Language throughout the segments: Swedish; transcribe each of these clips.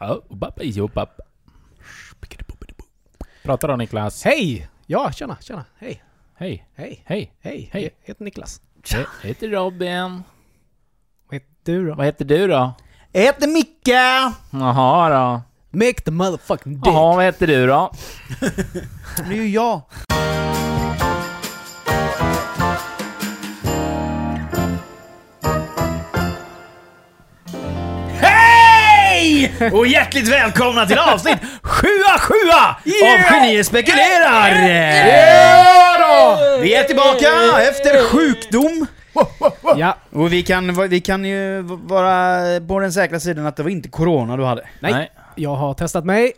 Ja, bapp, jo, bapp. Prata då Niklas. Hej! Ja, tjena, tjena. Hej, Hej. hej, Hej. hej. Hej. Jag heter Niklas. Jag heter Robin. Vad heter du då? Vad heter du då? Jag heter Micke! Jaha då. Make the motherfucking dick. Jaha, vad heter du då? Det är ju jag. Och hjärtligt välkomna till avsnitt 77 av Genier spekulerar! Vi är tillbaka efter sjukdom. Ja, Och vi kan, vi kan ju vara på den säkra sidan att det var inte corona du hade. nej. Jag har testat mig.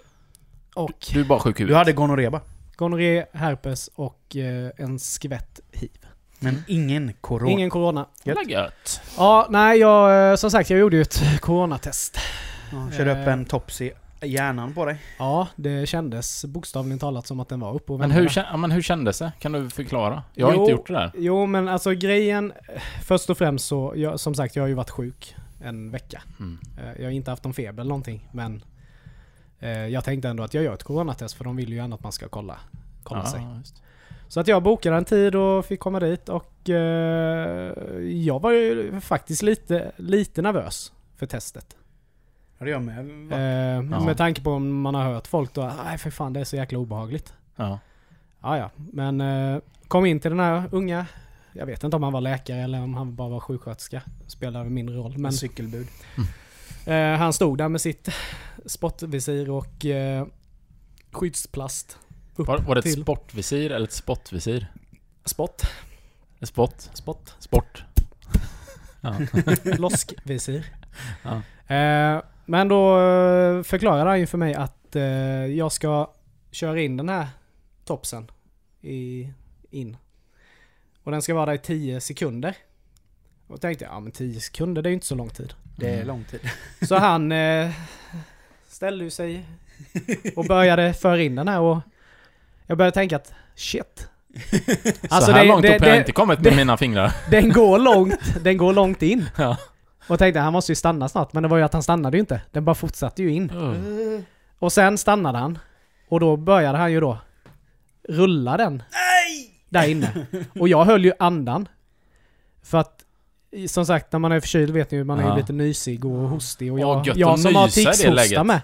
Och Du är bara sjuk Du hade gonorré bara. gonorré, herpes och eh, en skvätt hiv. Men ingen corona. Ingen corona. Gött. Ja, nej, jag, eh, som sagt, jag gjorde ju ett coronatest. Ja, körde upp en tops i hjärnan på dig. Ja, det kändes bokstavligen talat som att den var uppe och Men vände. hur, men hur kändes det? Kan du förklara? Jag har Jo. inte gjort det där. Jo, men alltså grejen... eh, Först och främst så, jag, som sagt, jag har ju varit sjuk en vecka. Mm. Eh, Jag har inte haft någon feber eller någonting, men eh, jag tänkte ändå att jag gör ett coronatest för de vill ju gärna att man ska kolla, kolla sig. Ja, just. Så att jag bokade en tid och fick komma dit och eh, jag var ju faktiskt lite, lite nervös för testet. Ja, det gör med. Eh, Ja. Med tanke på om man har hört folk då, nej för fan det är så jäkla obehagligt. Ja. Ja, ja. Men eh, kom in till den här unga, jag vet inte om han var läkare eller om han bara var sjuksköterska. Spelar mindre roll. Men En cykelbud. eh, han stod där med sitt spottvisir och eh, skyddsplast. Upp Var, var det ett till sportvisir eller ett spottvisir? spott. Spott? Spott. Sport? Ja. Loskvisir. Ja. Eh, men då eh, förklarade han ju för mig att eh, jag ska köra in den här topsen i, in. Och den ska vara där i 10 sekunder. Och då tänkte jag, ja men 10 sekunder det är ju inte så lång tid. Det är lång tid. Så han eh, ställde ju sig och började föra in den här och jag började tänka att shit. så här långt upp har jag inte kommit med det- mina fingrar. den går långt, den går långt in. Ja. Och tänkte han måste ju stanna snart, men det var ju att han stannade ju inte. Den bara fortsatte ju in. Uh. Och sen stannade han. Och då började han ju då rulla den där inne. Och jag höll ju andan. För att som sagt, när man är förkyld vet ni ju, man är Ja. ju lite nysig och hostig. Och Åh, jag, gött jag som har ticshosta med.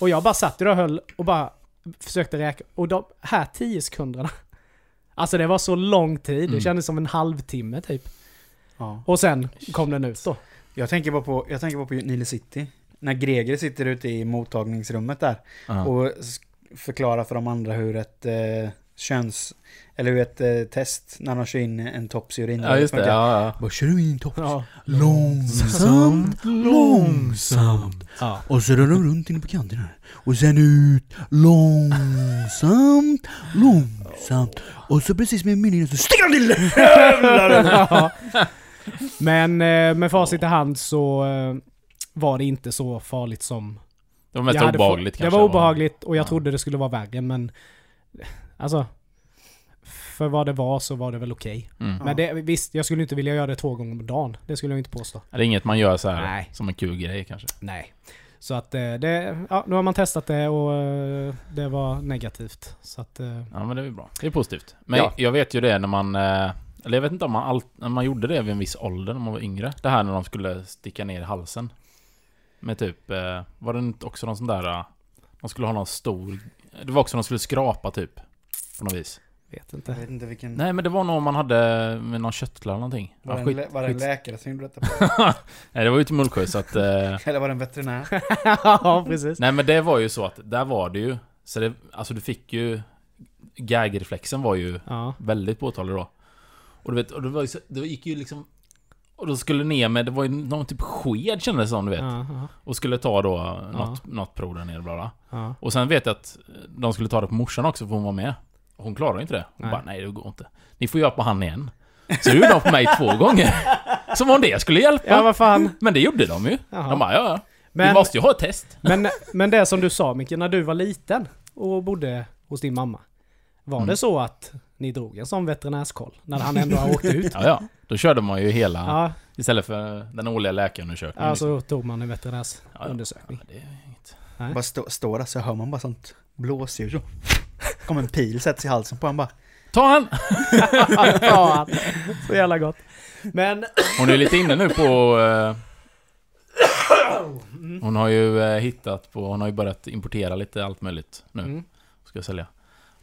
Och jag bara satt där och höll och bara försökte räkna. Och de här 10 sekunderna. Alltså det var så lång tid. Mm. Det kändes som en halvtimme typ. Ja. Och sen kom den ut då. Jag tänker bara på, jag tänker bara på Nile City. När Greger sitter ute i mottagningsrummet där Ja. och förklarar för de andra hur ett eh, köns... Eller hur ett eh, test när de kör in en tops i urinröret ja, just det. Ja, ja. Bara kör du in tops. Ja. Långsamt, långsamt. Ja. Och så rör de runt inne på kanten här. Och sen ut, långsamt, långsamt. Och så precis med meningen så sticker han till! Men eh, med facit i hand så eh, var det inte så farligt som... Det var mest jag hade obehagligt fått- kanske. Det var obehagligt och jag Ja. trodde det skulle vara värre men... Alltså... För vad det var så var det väl okej. Mm. Men det, visst, jag skulle inte vilja göra det två gånger om dagen. Det skulle jag inte påstå. Det är inget man gör så här Nej. som en kul grej kanske. Nej. Så att eh, det... Ja, nu har man testat det och det var negativt. Så att... Ja men det är bra. Det är positivt. Men Ja. jag vet ju det när man... Eller jag vet inte om man allt, när man gjorde det vid en viss ålder när man var yngre. Det här när de skulle sticka ner halsen. Med typ... eh, Var det inte också någon sån där... eh, De skulle ha någon stor... Det var också de skulle skrapa typ. På något vis. vet inte. Jag vet inte vilken... Nej men det var nog man hade med någon köttlar eller någonting. Var det Ja, en, var det en läkare som gjorde detta? på? Nej det var ju till Mullsjö så att... eh, Eller var det en veterinär? ja, precis. Nej men det var ju så att där var det ju... Så det, alltså du fick ju... Gag-reflexen var ju Ja. väldigt påtaglig då. Och du vet, och det, var ju så, det gick ju liksom... Och då skulle ner med, det var ju någon typ sked kändes det som du vet. Ja, ja, Och skulle ta då något, något prov där nere bla bla. ja. Och sen vet jag att de skulle ta det på morsan också för hon var med. Och hon klarade inte det. Hon Nej. bara, nej det går inte. Ni får göra på han igen. Så gjorde de på mig två gånger. Som om det skulle hjälpa. Ja, vad fan. Men det gjorde de ju. Jaha. De bara, ja ja. Vi Men, måste ju ha ett test. men, men det som du sa Micke, när du var liten och bodde hos din mamma. Var Mm. det så att ni drog en sån veterinärskoll när han ändå har åkt ut. Ja, ja. Då körde man ju hela... Ja, Istället för den årliga läkarundersökningen. liksom. då tog man en Ja, ja. veterinärsundersökning. Ja, det är inget. Nej. Bara stå, står där så hör man bara sånt blåsljud så. Kommer en pil, sätts i halsen på en bara. Ta han! Fan, så jävla gott. Men... Hon är lite inne nu på... eh, Hon har ju eh, hittat på... Hon har ju börjat importera lite allt möjligt nu. Mm. Ska sälja.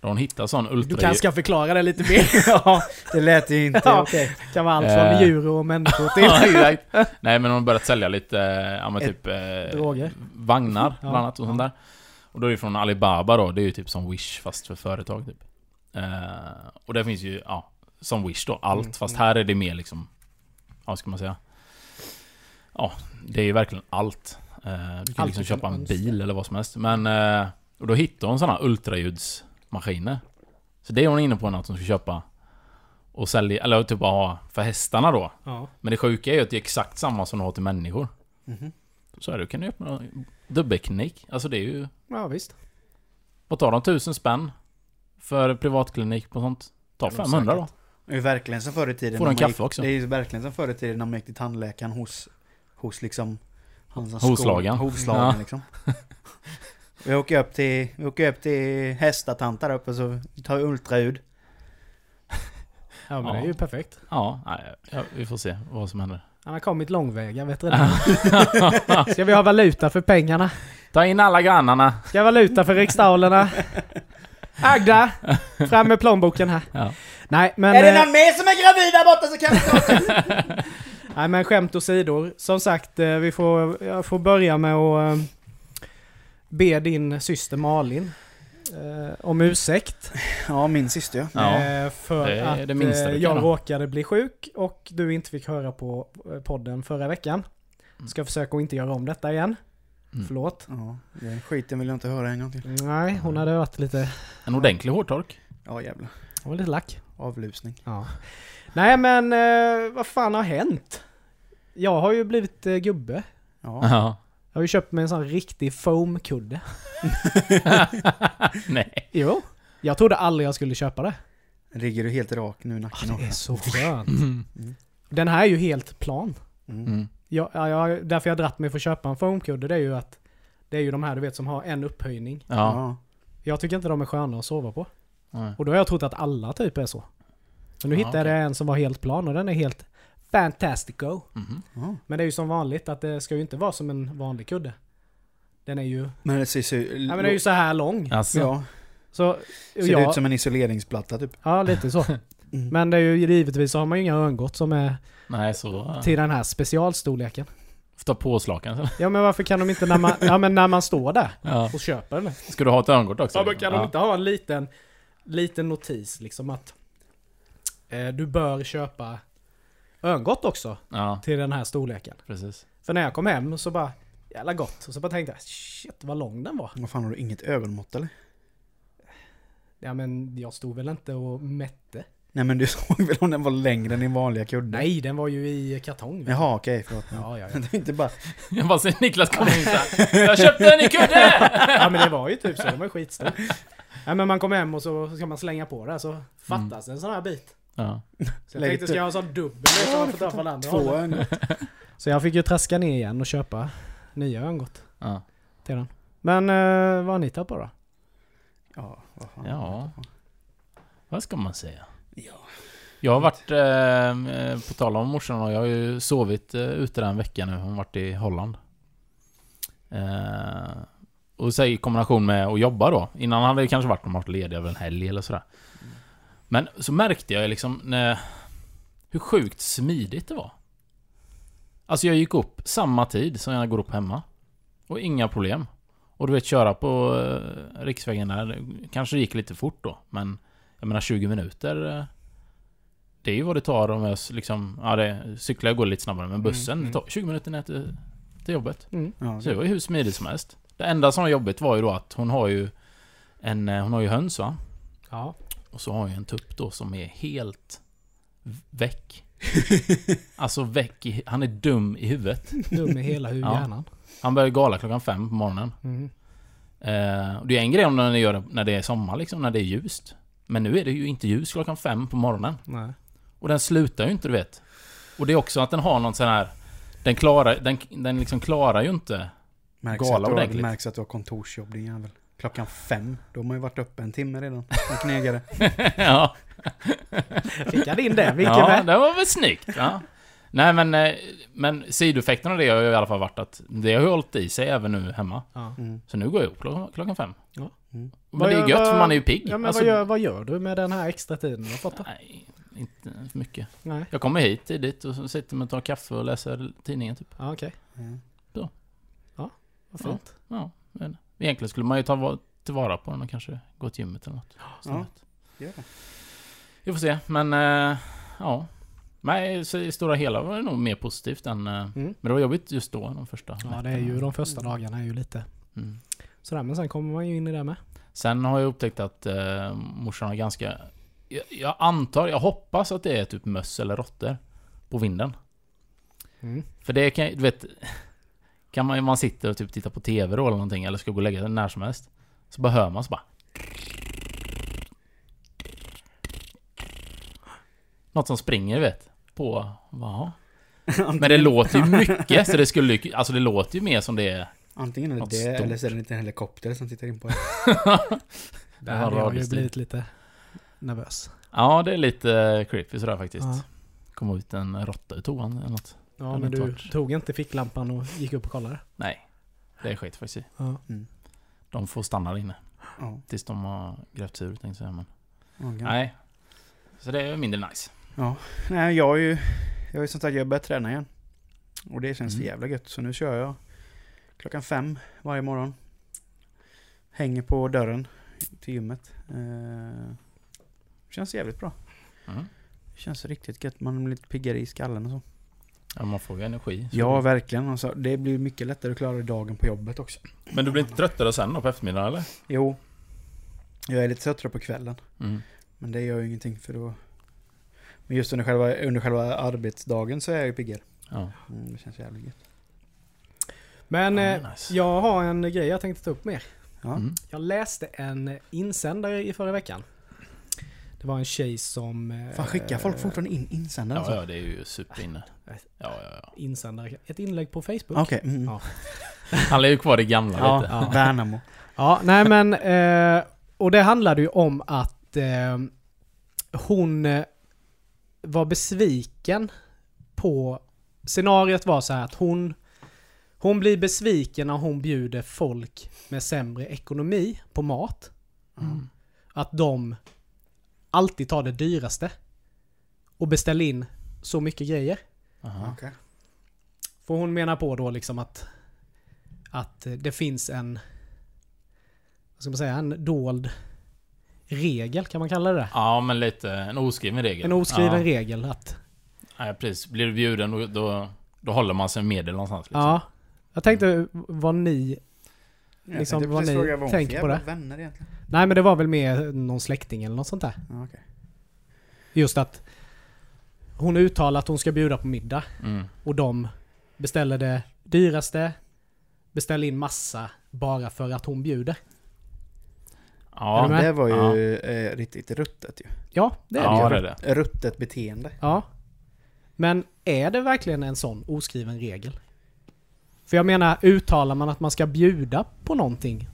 Då hon hittat sån Du ultra... kanske ska förklara det lite mer. ja, det lät ju inte Ja. okej. kan vara allt från Eh. djur och människor till... Ja. Nej men hon har börjat sälja lite, eh, ja men typ... Eh, Droger. Vagnar, Ja, bland annat och sånt ja. där. Och då är det från Alibaba då, det är ju typ som Wish fast för företag typ. Eh, och där finns ju, ja, som Wish då, allt. Mm, fast mm. här är det mer liksom, ja vad ska man säga? Ja, det är ju verkligen allt. Eh, du kan Allt liksom du köpa en bil eller vad som helst. Men, eh, och då hittar hon sådana ultraljudsmaskiner. Så det är hon inne på nu att hon ska köpa. Och sälja, eller typ ha för hästarna då. Ja. Men det sjuka är ju att det är exakt samma som de har till människor. Mhm. Så är det, kan du öppna dubbelklinik. Alltså det är ju... ja, visst. Vad tar de? Tusen spänn? För privatklinik på sånt? Ta Det var 500 då. Det är ju verkligen som förr i tiden. Får man kaffe gick, också. Det är ju verkligen som förr i tiden när man gick till tandläkaren hos, hos liksom... Skål- Hovslagen Ja. liksom. Vi åker upp till, vi åker upp till hästatant där uppe så tar vi ultraljud. Ja, men Ja. det är ju perfekt. Ja, ja, vi får se vad som händer. Han har kommit långväga, vet du det? Ska vi ha valuta för pengarna? Ta in alla grannarna. Ska vi ha valuta för riksdalerna? Agda! Fram med plånboken här. Ja. Nej men... är det eh, någon mer som är gravid där borta så kan vi ta Nej men skämt åsidor. Som sagt, eh, vi får, jag får börja med att eh, be din syster Malin eh, om ursäkt. Ja, min syster ja. Eh, för det att det minsta eh, jag råkade bli sjuk och du inte fick höra på eh, podden förra veckan. Ska försöka att inte göra om detta igen. Mm. Förlåt. Ja, den skiten vill jag inte höra en gång till. Nej, hon hade varit lite, En ordentlig hårtork. Ja jävlar. hon var lite lack. Avlusning. Ja. Nej men eh, vad fan har hänt? Jag har ju blivit eh, gubbe. Ja. Ja. Jag har ju köpt mig en sån riktig foamkudde. nej. Jo. Jag trodde aldrig jag skulle köpa det. Ligger du helt rak nu i nacken Det är så skönt. Mm. Den här är ju helt plan. Mm. Mm. Jag, ja, jag, därför jag har dratt mig för att köpa en foamkudde det är ju att det är ju de här du vet som har en upphöjning. Ja. Ja. Jag tycker inte de är sköna att sova på. Nej. Och då har jag trott att alla typ är så. Men nu Ja, hittade jag en som var helt plan och den är helt fantastico. Mhm. Ja. Men det är ju som vanligt att det ska ju inte vara som en vanlig kudde. Den är ju... Men det ser, ser, Ja men den är ju så här lång. Alltså, ja, Så... ser ja, ut som en isoleringsplatta typ. ja, lite så. Mm. Men det är ju givetvis så har man ju inga örngott som är nej så... till den här specialstorleken. Får ta påslakan. Ja men varför kan de inte när man, ja, men när man står där Ja. och köper den? Ska du ha ett örngott också? Ja men kan de Ja. inte ha en liten, liten notis liksom att eh, du bör köpa örngott också Ja, till den här storleken. precis. För när jag kom hem så bara, jävla gott. Och så bara tänkte jag, shit vad lång den var. Vad fan har du inget ögonmått eller? Ja men jag stod väl inte och mätte. Nej men du såg väl om den var längre än din vanliga kudde? Nej, den var ju i kartong. vet. Jaha okej, förlåt. Ja, ja, ja. Det är inte bara... Jag bara ser Niklas komma in såhär. Jag köpte en i kudde! ja men det var ju typ så, den var ju skitstor. Ja men man kom hem och så ska man slänga på det så fattas en sån här bit. Ja. Så jag Lägg tänkte, ska jag ha en sån dubbel så man får ta från andra Två hållet. Så jag fick ju traska ner igen och köpa nya örngott Ja. till den. Men eh, vad har ni tagit på då? Ja, vad fan. Ja. Vad ska man säga? Ja. Jag har varit, eh, på tal om morsan och jag har ju sovit eh, ute där en vecka nu. Hon har varit i Holland. Eh, och så i kombination med att jobba då. Innan hade det kanske varit om man varit ledig över en helg eller sådär. Men så märkte jag liksom när, hur sjukt smidigt det var. Alltså jag gick upp samma tid som jag går upp hemma. Och inga problem. Och du vet köra på eh, riksvägen där, det kanske gick lite fort då. Men jag menar 20 minuter. eh, Det är ju vad det tar om jag liksom... Ja, det, cyklar går lite snabbare. Men bussen, Mm, det tar 20 minuter ner till, till jobbet. Mm. Ja, Så det var ju hur smidigt som helst. Det enda som var jobbigt var ju då att hon har ju en... eh, Hon har ju höns va? Ja. Och så har ju en tupp då som är helt väck. alltså väck i, Han är dum i huvudet. Dum i hela hu- Ja. hjärnan. Han börjar gala klockan fem på morgonen. Mm. Eh, det är en grej om när, ni gör det, när det är sommar liksom, när det är ljust. Men nu är det ju inte ljus klockan fem på morgonen. Nej. Och den slutar ju inte, du vet. Och det är också att den har någon sån här... Den klarar, den, den liksom klarar ju inte... Märks Gala att, du har, ordentligt. märks att du har kontorsjobb din jävel. Klockan fem, då har man ju varit uppe en timme redan. En knegare. ja, Fick jag in det? Vilken ja vä- det var väl snyggt. Ja. Nej men, eh, men sidoeffekten av det har ju i alla fall varit att det har ju hållit i sig även nu hemma. Ja. Mm. Så nu går jag upp klockan, klockan fem. Ja. Mm. Men Vad det är gött vad- för man är ju pigg. Ja, men Alltså, vad, gör, vad gör du med den här extra tiden du har fått då? Nej, inte för mycket. Nej. Jag kommer hit tidigt och så sitter man och tar kaffe och läser tidningen typ. Ja, okej. Mm. Vad fint. Ja, men egentligen skulle man ju ta va- tillvara på den och kanske gå till gymmet eller något. Ja, gör det. Vi får se, men... eh, ja. Nej, så i stora hela var det nog mer positivt än... eh, Mm. Men det var jobbigt just då, de första Ja, det är ju de första dagarna är ju lite Mm. sådär. Men sen kommer man ju in i det med. Sen har jag upptäckt att eh, morsan har ganska... Jag, jag antar, jag hoppas att det är typ möss eller råttor på vinden. Mm. För det kan du vet... Kan man, man sitter och typ tittar på TV då eller någonting, eller ska gå och lägga sig när som helst. Så bara hör man så bara... Något som springer, vet. På... Va? Men det låter ju mycket, så det skulle ju... Alltså det låter ju mer som det är... Antingen är det det, stort. eller så är det inte en helikopter som tittar in på er. Där har jag ju blivit lite nervös. Ja, det är lite creepy sådär faktiskt. Ja. Kom ut en råtta ur toan eller något. Ja, men du varit. tog inte ficklampan och gick upp och kollade? Nej. Det är skit faktiskt. Ja. De får stanna där inne. Ja, Tills de har grävt sig ur tänkte jag säga, men... ja. Nej. Så det är mindre nice. ja. Nej, jag har ju... Jag har ju som sagt, jag börjat träna igen. Och det känns Mm. för jävla gött. Så nu kör jag klockan fem varje morgon. Hänger på dörren till gymmet. Eh, känns jävligt bra. Mm. Känns riktigt gött. Man blir lite piggare i skallen och så. Ja, man får ju energi. så Ja, det- verkligen. Alltså, det blir mycket lättare att klara dagen på jobbet också. Men du blir inte tröttare sen då på eftermiddagen eller? Jo. Jag är lite tröttare på kvällen. Mm. Men det gör ju ingenting för då... Men just under själva, under själva arbetsdagen så är jag ju piggare. Ja. Mm, det känns jävligt gött. Men Ja, eh, nice. jag har en grej jag tänkte ta upp med er. Ja. Mm. Jag läste en insändare i förra veckan. Det var en tjej som... eh, Fan skickar folk fortfarande in insändare? Ja, alltså? ja, det är ju superinne. Ja, ja, ja. Insändare. Ett inlägg på Facebook. Okej. mm. Ja. Han är ju kvar i gamla Ja, lite. Ja. Värnamo. Ja, nej men... Eh, och det handlade ju om att eh, hon eh, var besviken på... Scenariot var så här att hon... Hon blir besviken när hon bjuder folk med sämre ekonomi på mat. Mm. Att de alltid tar det dyraste. Och beställer in så mycket grejer. Aha. Okej. För hon menar på då liksom att... Att det finns en... Vad ska man säga? En dold regel, kan man kalla det? Ja, men lite en oskriven regel. En oskriven ja. regel att... Nej, precis. Blir du bjuden då, då, då håller man sig medel någonstans. Liksom. Ja. Jag tänkte vad ni... Jag Liksom, tänkte vad ni fråga vad tänker på det. vänner egentligen. Nej men det var väl mer någon släkting eller något sånt där. Ja, okej. Just att hon uttalar att hon ska bjuda på middag. Mm. Och de beställer det dyraste. Beställer in massa bara för att hon bjuder. Ja, med? Det var ju eh, riktigt ruttet ju. Ja, det är ja, ju. det det. Ruttet beteende. Ja. Men är det verkligen en sån oskriven regel? För jag menar, uttalar man att man ska bjuda på någonting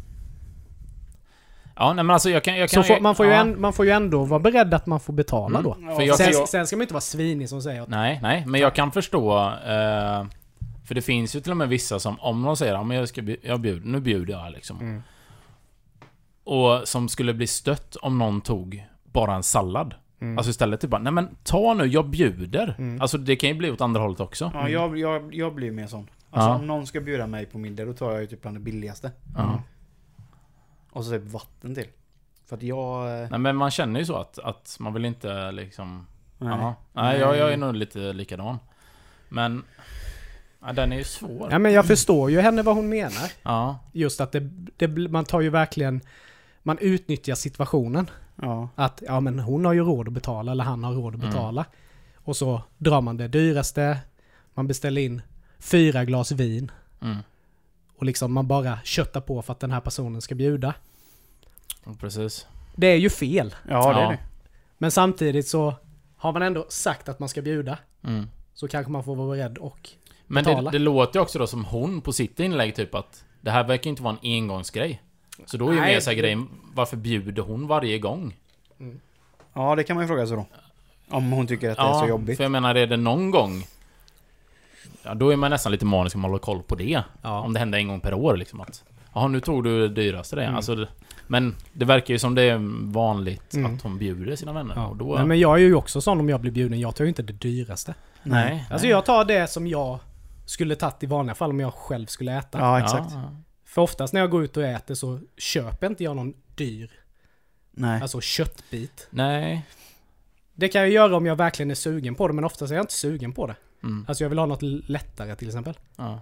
Ja, nej men alltså jag kan... Jag så kan får, man, får ju ja. en, man får ju ändå vara beredd att man får betala Mm. då. För jag- sen, jag- sen ska man inte vara svinig som säger att Nej, nej, men jag kan förstå... Eh, för det finns ju till och med vissa som, om de säger att jag ska jag bjuder, nu bjuder jag liksom. Mm. Och som skulle bli stött om någon tog bara en sallad. Mm. Alltså istället typ bara, nej men ta nu, jag bjuder. Mm. Alltså det kan ju bli åt andra hållet också. Ja, jag, jag, jag blir mer sån. Alltså Ja. om någon ska bjuda mig på middag då tar jag ju typ bland det billigaste. Ja. Och så typ vatten till. För att jag... eh, Nej men man känner ju så att, att man vill inte liksom... Nej. Nej, nej jag, jag är nog lite likadan. Men... Ja, den är ju svår. Ja men jag förstår ju henne vad hon menar. Ja. Just att det, det, bl- man tar ju verkligen... Man utnyttjar situationen. Ja. Att ja men hon har ju råd att betala eller han har råd att Mm. betala. Och så drar man det dyraste. Man beställer in fyra glas vin. Mm. Och liksom man bara köttar på för att den här personen ska bjuda. Precis. det är ju fel. Ja, det är det. Men samtidigt så har man ändå sagt att man ska bjuda. Mm. Så kanske man får vara beredd och... Men det, Betala. det låter ju också då som hon på sitt inlägg typ att det här verkar inte vara en engångsgrej. Så då är ju Nej, mer så här det- grejen, varför bjuder hon varje gång? Ja, det kan man ju fråga sig då. Om hon tycker att det är så jobbigt. för jag menar, är det någon gång... Ja, då är man nästan lite manisk om man håller koll på det. Ja. Om det händer en gång per år liksom att... Jaha, nu tog du det dyraste det. Mm. Alltså, det- men det verkar ju som det är vanligt Mm. att hon bjuder sina vänner. Ja. Och då... Nej, men jag är ju också sån om jag blir bjuden. Jag tar ju inte det dyraste. nej. Alltså nej. jag tar det som jag skulle tagit i vanliga fall om jag själv skulle äta. Ja, exakt. Ja, ja. För oftast när jag går ut och äter så köper inte jag någon dyr, Nej. alltså köttbit. Nej. Det kan jag göra om jag verkligen är sugen på det, men oftast är jag inte sugen på det. Mm. Alltså jag vill ha något lättare till exempel. Ja.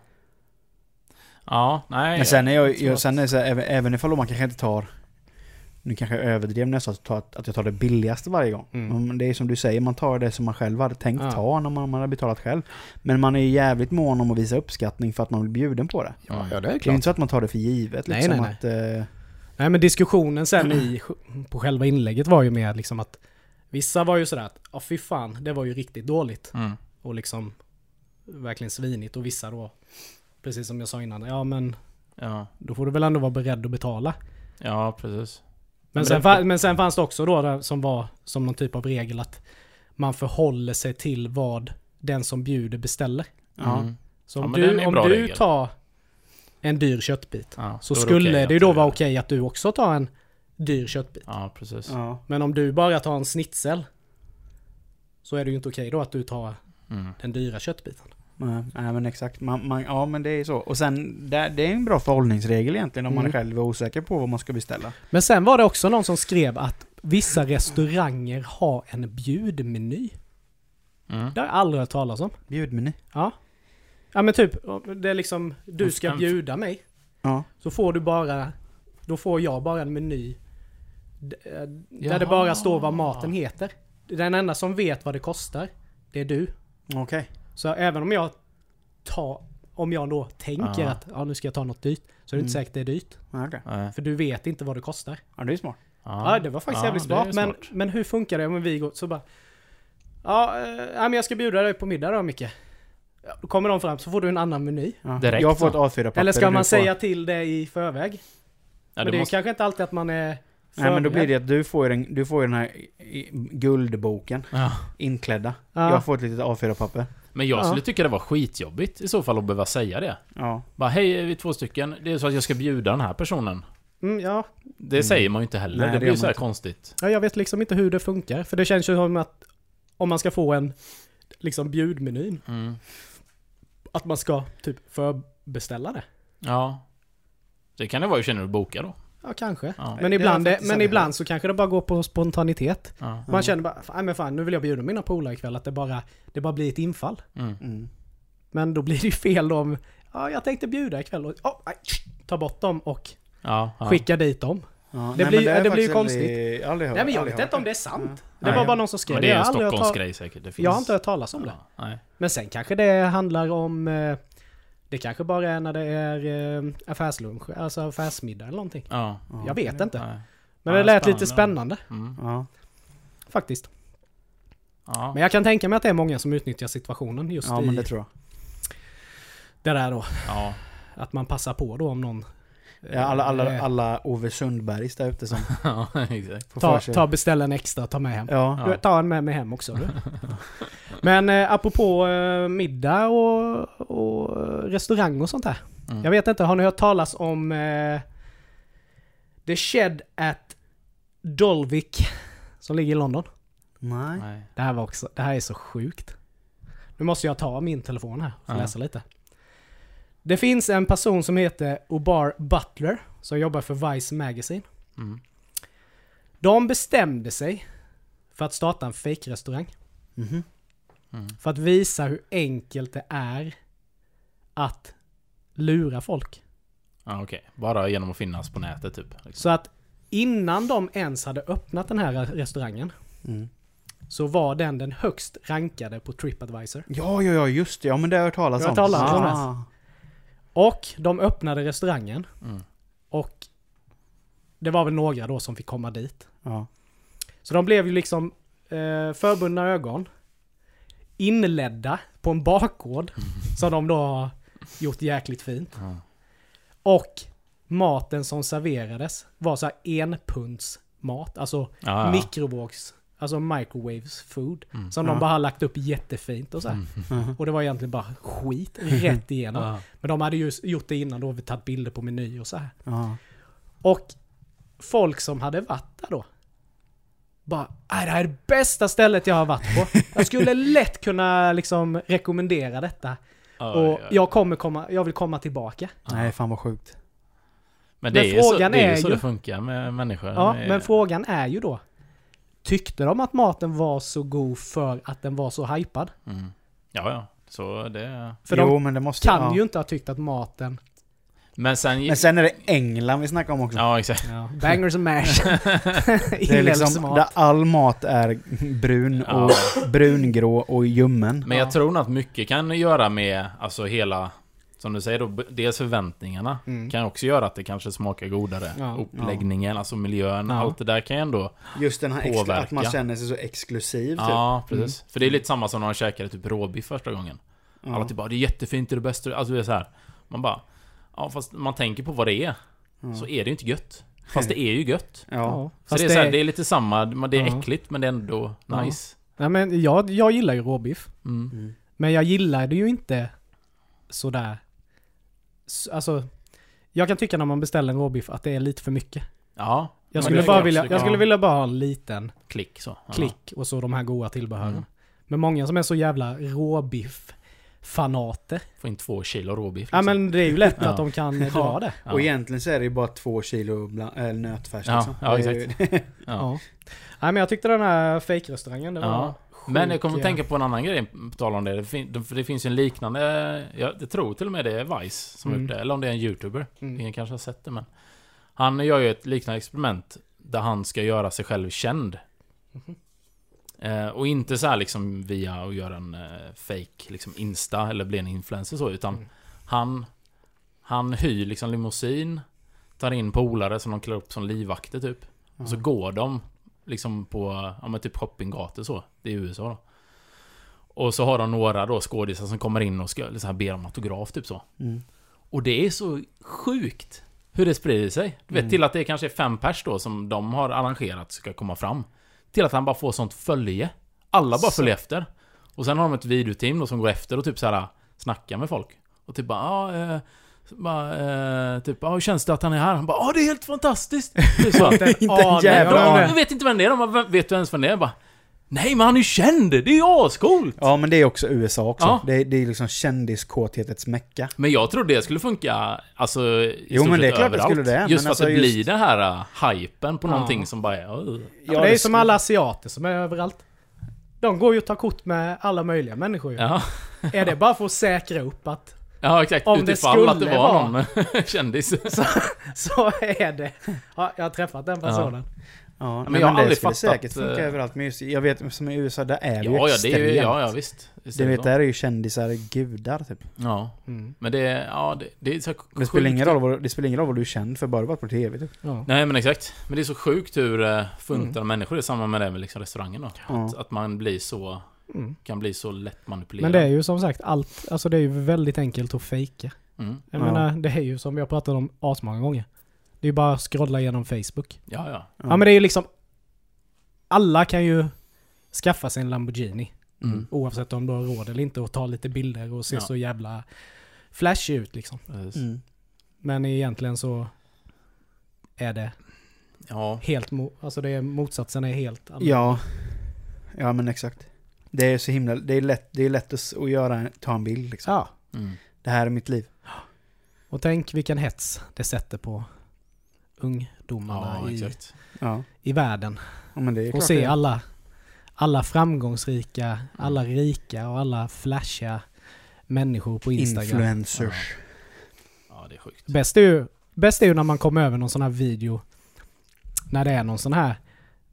Ja, nej. Men sen är jag, jag sen är så här, även, även ifall man kanske inte tar nu kanske jag överdrev när jag sa att ta- att jag tar det billigaste varje gång. Mm. Men det är som du säger, man tar det som man själv hade tänkt Ja. ta när man, man hade betalat själv. Men man är ju jävligt mån om att visa uppskattning för att man blir bjuden på det. Ja, det är Det är inte så att man tar det för givet Nej, liksom nej, att... Eh, Nej men diskussionen sen i, på själva inlägget var ju mer liksom att Vissa var ju sådär att, ja fy fan, det var ju riktigt dåligt. Mm. Och liksom verkligen svinigt. Och vissa då, precis som jag sa innan, ja men Ja. då får du väl ändå vara beredd att betala. ja, precis. Men, Men sen, det- men sen fanns det också då där som var som någon typ av regel att man förhåller sig till vad den som bjuder beställer. ja. Mm. Så Ja, om är du, om du regel. tar en dyr köttbit Ja, så skulle okej det ju då vara okej att du också tar en dyr köttbit. Ja, precis. ja. Men om du bara tar en snitsel så är det ju inte okej då att du tar Mm. den dyra köttbiten. Nej, nej men exakt. Man, man, ja men det är så. Och sen, det, det är en bra förhållningsregel egentligen om man Mm. själv är osäker på vad man ska beställa. Men sen var det också någon som skrev att vissa restauranger har en bjudmeny. Mm. Det har jag aldrig hört talas om. Bjudmeny. Ja. Ja men typ, det är liksom, du ska bjuda mig. Ja. Så får du bara, då får jag bara en meny. eh, Där Jaha. det bara står vad maten heter. Den enda som vet vad det kostar, det är du. Okej. Så även om jag tar, om jag då tänker Ja. att ja, nu ska jag ta något dyrt. Så är det inte Mm. säkert det är dyrt. Nej. För du vet inte vad det kostar. Ja, det är smart. Ja, det var faktiskt Ja, jävligt smart. Men, smart. men hur funkar det om vi går så bara... Ja, eh, men jag ska bjuda dig på middag då Micke. Då kommer de fram så får du en annan meny. Ja. Direkt jag får ett så. A4-papper. Eller ska man säga till det i förväg? Ja, men det det är måste... kanske inte alltid att man är Nej men då blir det att du får, den, du får ju den här guldboken ja. inklädda. Ja. Jag får ett litet A4-papper. Men jag Ja. skulle tycka det var skitjobbigt i så fall att behöva säga det. Ja. Bara hej, vi är två stycken. Det är så att jag ska bjuda den här personen. Mm, ja. Det Mm. säger man ju inte heller. Nej, det det blir ju så här inte. konstigt. ja, jag vet liksom inte hur det funkar. För det känns ju som att om man ska få en liksom bjudmenyn, Mm. att man ska typ förbeställa det. Ja. Det kan det vara ju känner du boka då. Ja, kanske. Ja. Men, Det ibland, det, men ibland så kanske det bara går på spontanitet. Ja. Man Ja. känner bara, fan, men fan, nu vill jag bjuda mina polare ikväll, att det bara, det bara blir ett infall. Mm. Mm. Men då blir det ju fel om, ja jag tänkte bjuda ikväll och, oh, nej, ta bort dem och Ja, ja. skicka dit dem. Ja. Det Nej, blir- det jag blir ju konstigt. Aldrig, aldrig hört, Nej men jag aldrig vet inte om det är sant. Det Nej. var bara någon som skrev Men det är en Stockholmsgrej säkert. Det finns... Jag har inte hört talas om det. Ja, nej. Men sen kanske det handlar om, eh, det kanske bara är när det är eh, affärslunch, alltså affärsmiddag eller någonting. Ja. Ja. Jag vet inte. Nej. Men Ja, det lät spännande. lite spännande Mm. Ja. faktiskt. Ja. Men jag kan tänka mig att det är många som utnyttjar situationen just ja i men det tror jag. det där då. ja. Att man passar på då om någon Ja, alla, alla, eh, alla Ove Sundbergs där ute som ja, exakt. får ta, ta beställa en extra och ta med hem. Ja. Ja. Ta en med mig hem också. Du. Men eh, apropå eh, middag och, och eh, restaurang och sånt här. Mm. Jag vet inte, har ni hört talas om eh, The Shed at Dolvik som ligger i London? Nej. Nej. Det här var också, det här är så sjukt. Nu måste jag ta min telefon här för att Ja. läsa lite. Det finns en person som heter Obar Butler som jobbar för Vice Magazine. Mm. De bestämde sig för att starta en fake-restaurang. Mhm. Mm. För att visa hur enkelt det är att lura folk. Ja, okej. Bara genom att finnas på nätet typ. Liksom. Så att innan de ens hade öppnat den här restaurangen Mm. så var den den högst rankade på Tripadvisor. Ja, ja, ja, just det. Ja, men det har jag hört talas Du har om. hört talas om ah. Och de öppnade restaurangen Mm. och det var väl några då som fick komma dit. Ja. Så de blev ju liksom eh, förbundna ögon. Inledda på en bakgård. Som de då har gjort jäkligt fint. Ja. Och maten som serverades var så här enpunds mat. Alltså Ja, ja. mikrovågs... Alltså microwaves food. Mm. Som Ja. de bara har lagt upp jättefint och så här. Mhm. Och det var egentligen bara skit rätt igenom. Ja. Men de hade ju gjort det innan då, vi tagit bilder på meny och så här. Ja. Och folk som hade varit där då. Bara, "Nej, det här är det bästa stället jag har varit på. Jag skulle lätt kunna liksom rekommendera detta. Och ja, ja. jag kommer komma, jag vill komma tillbaka. Nej, fan vad sjukt. Men det Men är ju så, frågan det, är ju så ju- det funkar med människor. Ja, men frågan är ju då. Tyckte de att maten var så god för att den var så hypad? Mm. Ja, ja. Så det... För jo, de men det måste... kan ja. ju inte ha tyckt att maten... Men sen... Men sen är det England vi snackar om också. Ja, exakt. Ja, bangers and mash. det är liksom där all mat är brun Ja. och brungrå och ljummen. Men jag Ja. tror nog att mycket kan göra med, alltså hela, som du säger då, dels förväntningarna. Mm. Kan också göra att det kanske smakar godare. Ja. Uppläggningen, alltså miljön, Ja. allt det där kan ju ändå... Just den här Påverka. att man känner sig så exklusiv typ. Ja, precis. För det är lite samma som när man käkade typ råbiff första gången. Ja. Alla typ bara 'Det är jättefint, det är det bästa' Alltså det är så här. Man bara... Ja, fast man tänker på vad det är. Ja. Så är det ju inte gött. Fast det är ju gött. Ja. Ja, Så det är, så här, det är lite samma, det är Ja. äckligt men det är ändå Ja. nice. Nej, men jag, jag gillar ju råbiff. Mm. Mm. Men jag gillar det ju inte sådär... Alltså, jag kan tycka när man beställer en råbiff att det är lite för mycket. Ja. Jag skulle, bara vilja, jag skulle ja, vilja bara ha en liten Klick så. Ja. klick och så de här goda tillbehören. Mm. Men många som är så jävla råbiff-fanater. Få in två kilo råbiff. Ja liksom. men det är ju lätt Ja. att de kan Ja. dra det. Ja. Och egentligen så är det ju bara två kilo bla- äh, nötfärs Ja, liksom. ja, ju- Ja. Ja. Nej men jag tyckte den här fake-restaurangen, det var Ja. Men jag kommer att tänka på en annan grej på tal om det. Det, fin- det finns ju en liknande, jag, jag tror till och med det är Vice som Mm. gjort det. Eller om det är en YouTuber. Mm. Ingen kanske har sett det men. Han gör ju ett liknande experiment där han ska göra sig själv känd. Mhm. Eh, och inte så här liksom via att göra en eh, fake liksom Insta eller bli en influencer så utan Mm. han Han hyr liksom limousin Tar in polare som de klär upp som livvakter typ Och så går de liksom på, ja men typ shoppinggator så. Det är USA då. Och så har de några då skådisar som kommer in och ska liksom här, ber om autograf typ så. Mm. Och det är så sjukt hur det sprider sig. Du vet Mm. till att det kanske är fem pers då som de har arrangerat ska komma fram. Till att han bara får sånt följe. Alla bara Så. följer efter. Och sen har de ett videoteam då som går efter och typ så här snackar med folk. Och typ bara, ja, eh, bara, eh, typ, ja, hur känns det att han är här? Han bara, ja det är helt fantastiskt. Det är så. Inte en jävla det. jag vet inte vem det är. De bara, "Vem- vet du ens vem det är? Jag bara, Nej men han är ju känd! Det är ju ascoolt! Ja men det är också USA också. Ja. Det, är, det är liksom kändiskåthetens mecka. Men jag tror det skulle funka, alltså i Jo, men det är klart det överallt. skulle det, Just men för alltså att det just- blir den här uh, hypen på Ja. någonting som bara är... "Ugh." Ja, det är ju som alla asiater som är överallt. De går ju och tar kort med alla möjliga människor ju. Ja, Är det bara för att säkra upp att ja exakt. Om det Utifall att det skulle var vara- någon kändis. så, så är det. Ja, jag har träffat den personen. Ja, men men, jag har men det aldrig skulle fattat, säkert funka eh, överallt. Men just, jag vet som i USA, där är det ju Ja, ja, det extremt. är ju, ja, ja visst. Du det vet, där är ju kändisar gudar typ. Ja, Mm. men det, ja, det, det är så Det spelar, ingen roll vad, det spelar ingen roll vad du är känd för, bara du varit på TV typ. Ja. Nej men exakt. Men det är så sjukt hur uh, funtade Mm. människor, det är samma med det med liksom restaurangen då. Ja. Att, att man blir så, Mm. kan bli så lätt manipulerad. Men det är ju som sagt allt, alltså det är ju väldigt enkelt att fejka. Mm. Jag Ja. menar, det är ju som vi har pratat om asmånga gånger. Det är ju bara att scrolla igenom Facebook. Ja, ja. Ja. men det är ju liksom... Alla kan ju skaffa sig en Lamborghini. Mm. Oavsett om du har råd eller inte och ta lite bilder och se Ja. så jävla flashig ut liksom. Mm. Men egentligen så är det Ja. helt mo- alltså det är motsatsen är helt annorlunda. Ja. Ja men exakt. Det är så himla, det är lätt, det är lätt att, göra, ta en bild liksom. Ja. Mm. Det här är mitt liv. Och tänk vilken hets det sätter på ungdomarna Ja, i, exakt. Ja. i världen. ja men det är Och se alla, alla framgångsrika, alla rika och alla flashiga människor på Instagram. Influencers. Ja, det är sjukt. Bäst är, ju, bäst är ju när man kommer över någon sån här video när det är någon sån här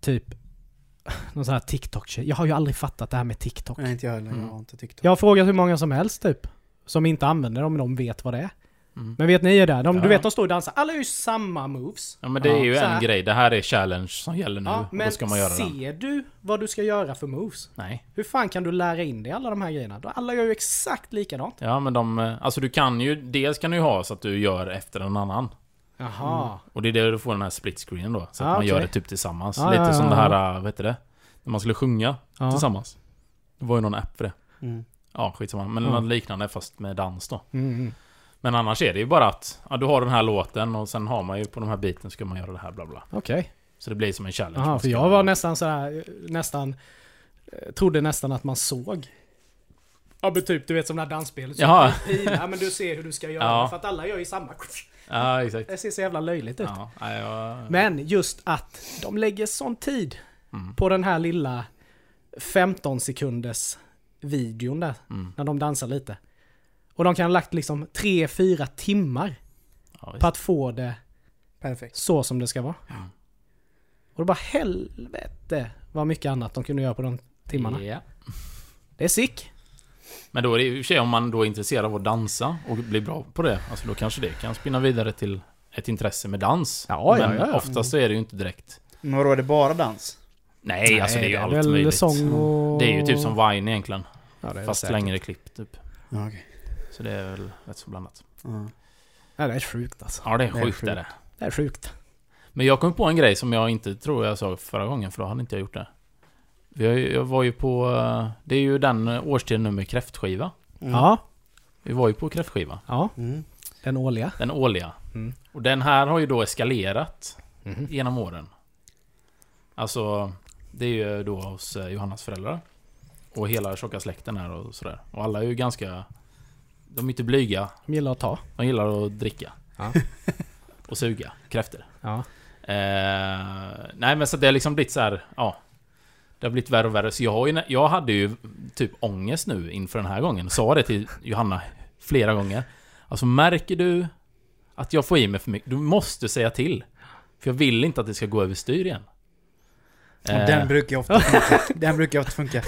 typ någon sån här TikTok Jag har ju aldrig fattat det här med TikTok. Nej inte jag heller, Mm. jag har inte TikTok. Jag har frågat hur många som helst typ. Som inte använder dem, men de vet vad det är. Mm. Men vet ni är där? De, Ja. Du vet de står och dansar. Alla gör ju samma moves. Ja men det är Ja, ju så en grej. Det här är challenge som gäller nu. Ja, och men då ska man göra den. ser du vad du ska göra för moves? Nej. Hur fan kan du lära in dig alla de här grejerna? Alla gör ju exakt likadant. Ja men de... eh, Alltså du kan ju... Dels kan du ju ha så att du gör efter en annan. Jaha. Och det är där du får den här split screenen då. Så att Ah, man okej. gör det typ tillsammans. Ja, Lite ja, som ja, det här, äh, vad heter det? När man skulle sjunga Ja. tillsammans. Det var ju någon app för det. Mm. Ja, skitsamma. Men Ja. något liknande fast med dans då. Mm, mm. Men annars är det ju bara att ja, du har den här låten och sen har man ju på de här biten ska man göra det här bla bla. Okej. Så det blir som en challenge. Man för jag var nästan så här, nästan... eh, Trodde nästan att man såg. Ja men typ, du vet som det här dansspelet. Jaha. Pilar, men du ser hur du ska göra. Ja. För att alla gör ju samma. Ja, exakt. Det ser så jävla löjligt ut. Ja, jag... Men just att de lägger sån tid Mm, på den här lilla 15 sekunders videon där. mm. När de dansar lite. Och de kan ha lagt liksom 3-4 timmar Ja, på att få det Perfekt. så som det ska vara. Och det bara helvete vad mycket annat de kunde göra på de timmarna. Ja. Det är sick. Men då är det i och för sig om man då är intresserad av att dansa och blir bra på det. Alltså då kanske det kan spinna vidare till ett intresse med dans. Ja, Men ja, ja. oftast så är det ju inte direkt. Men vadå, är det bara dans? Nej, alltså det är ju allt väl möjligt. sång och... Det är ju typ som Vine egentligen. Ja, det är Fast säkert. längre klipp typ. Ja, okej. Så det är väl rätt så blandat. Ja. Ja, det är sjukt alltså. Ja, det är Det är sjukt sjukt. är det. Det är sjukt. Men jag kom på en grej som jag inte tror jag sa förra gången, för då hade inte jag gjort det. Vi har ju- Jag var ju på... eh, Det är ju den eh, årstiden nu med kräftskiva. Mm. Ja, Vi var ju på kräftskiva. ja. Mm. Den årliga. Den årliga. Mm. Och den här har ju då eskalerat Mhm. genom åren. Alltså, det är ju då hos eh, Johannas föräldrar. Och hela tjocka släkten här och sådär. Och alla är ju ganska... De är inte blyga. De gillar att ta. De gillar att dricka. Ja. och suga kräftor. Ja. Eh, nej men så det har liksom blivit så här, ja. Det har blivit värre och värre. Så jag, har ju, jag hade ju typ ångest nu inför den här gången. Sa det till Johanna flera gånger. Alltså märker du att jag får i mig för mycket? Du måste säga till. För jag vill inte att det ska gå överstyr igen. Och Eh, Den brukar ju ofta funka. Den brukar ofta funka.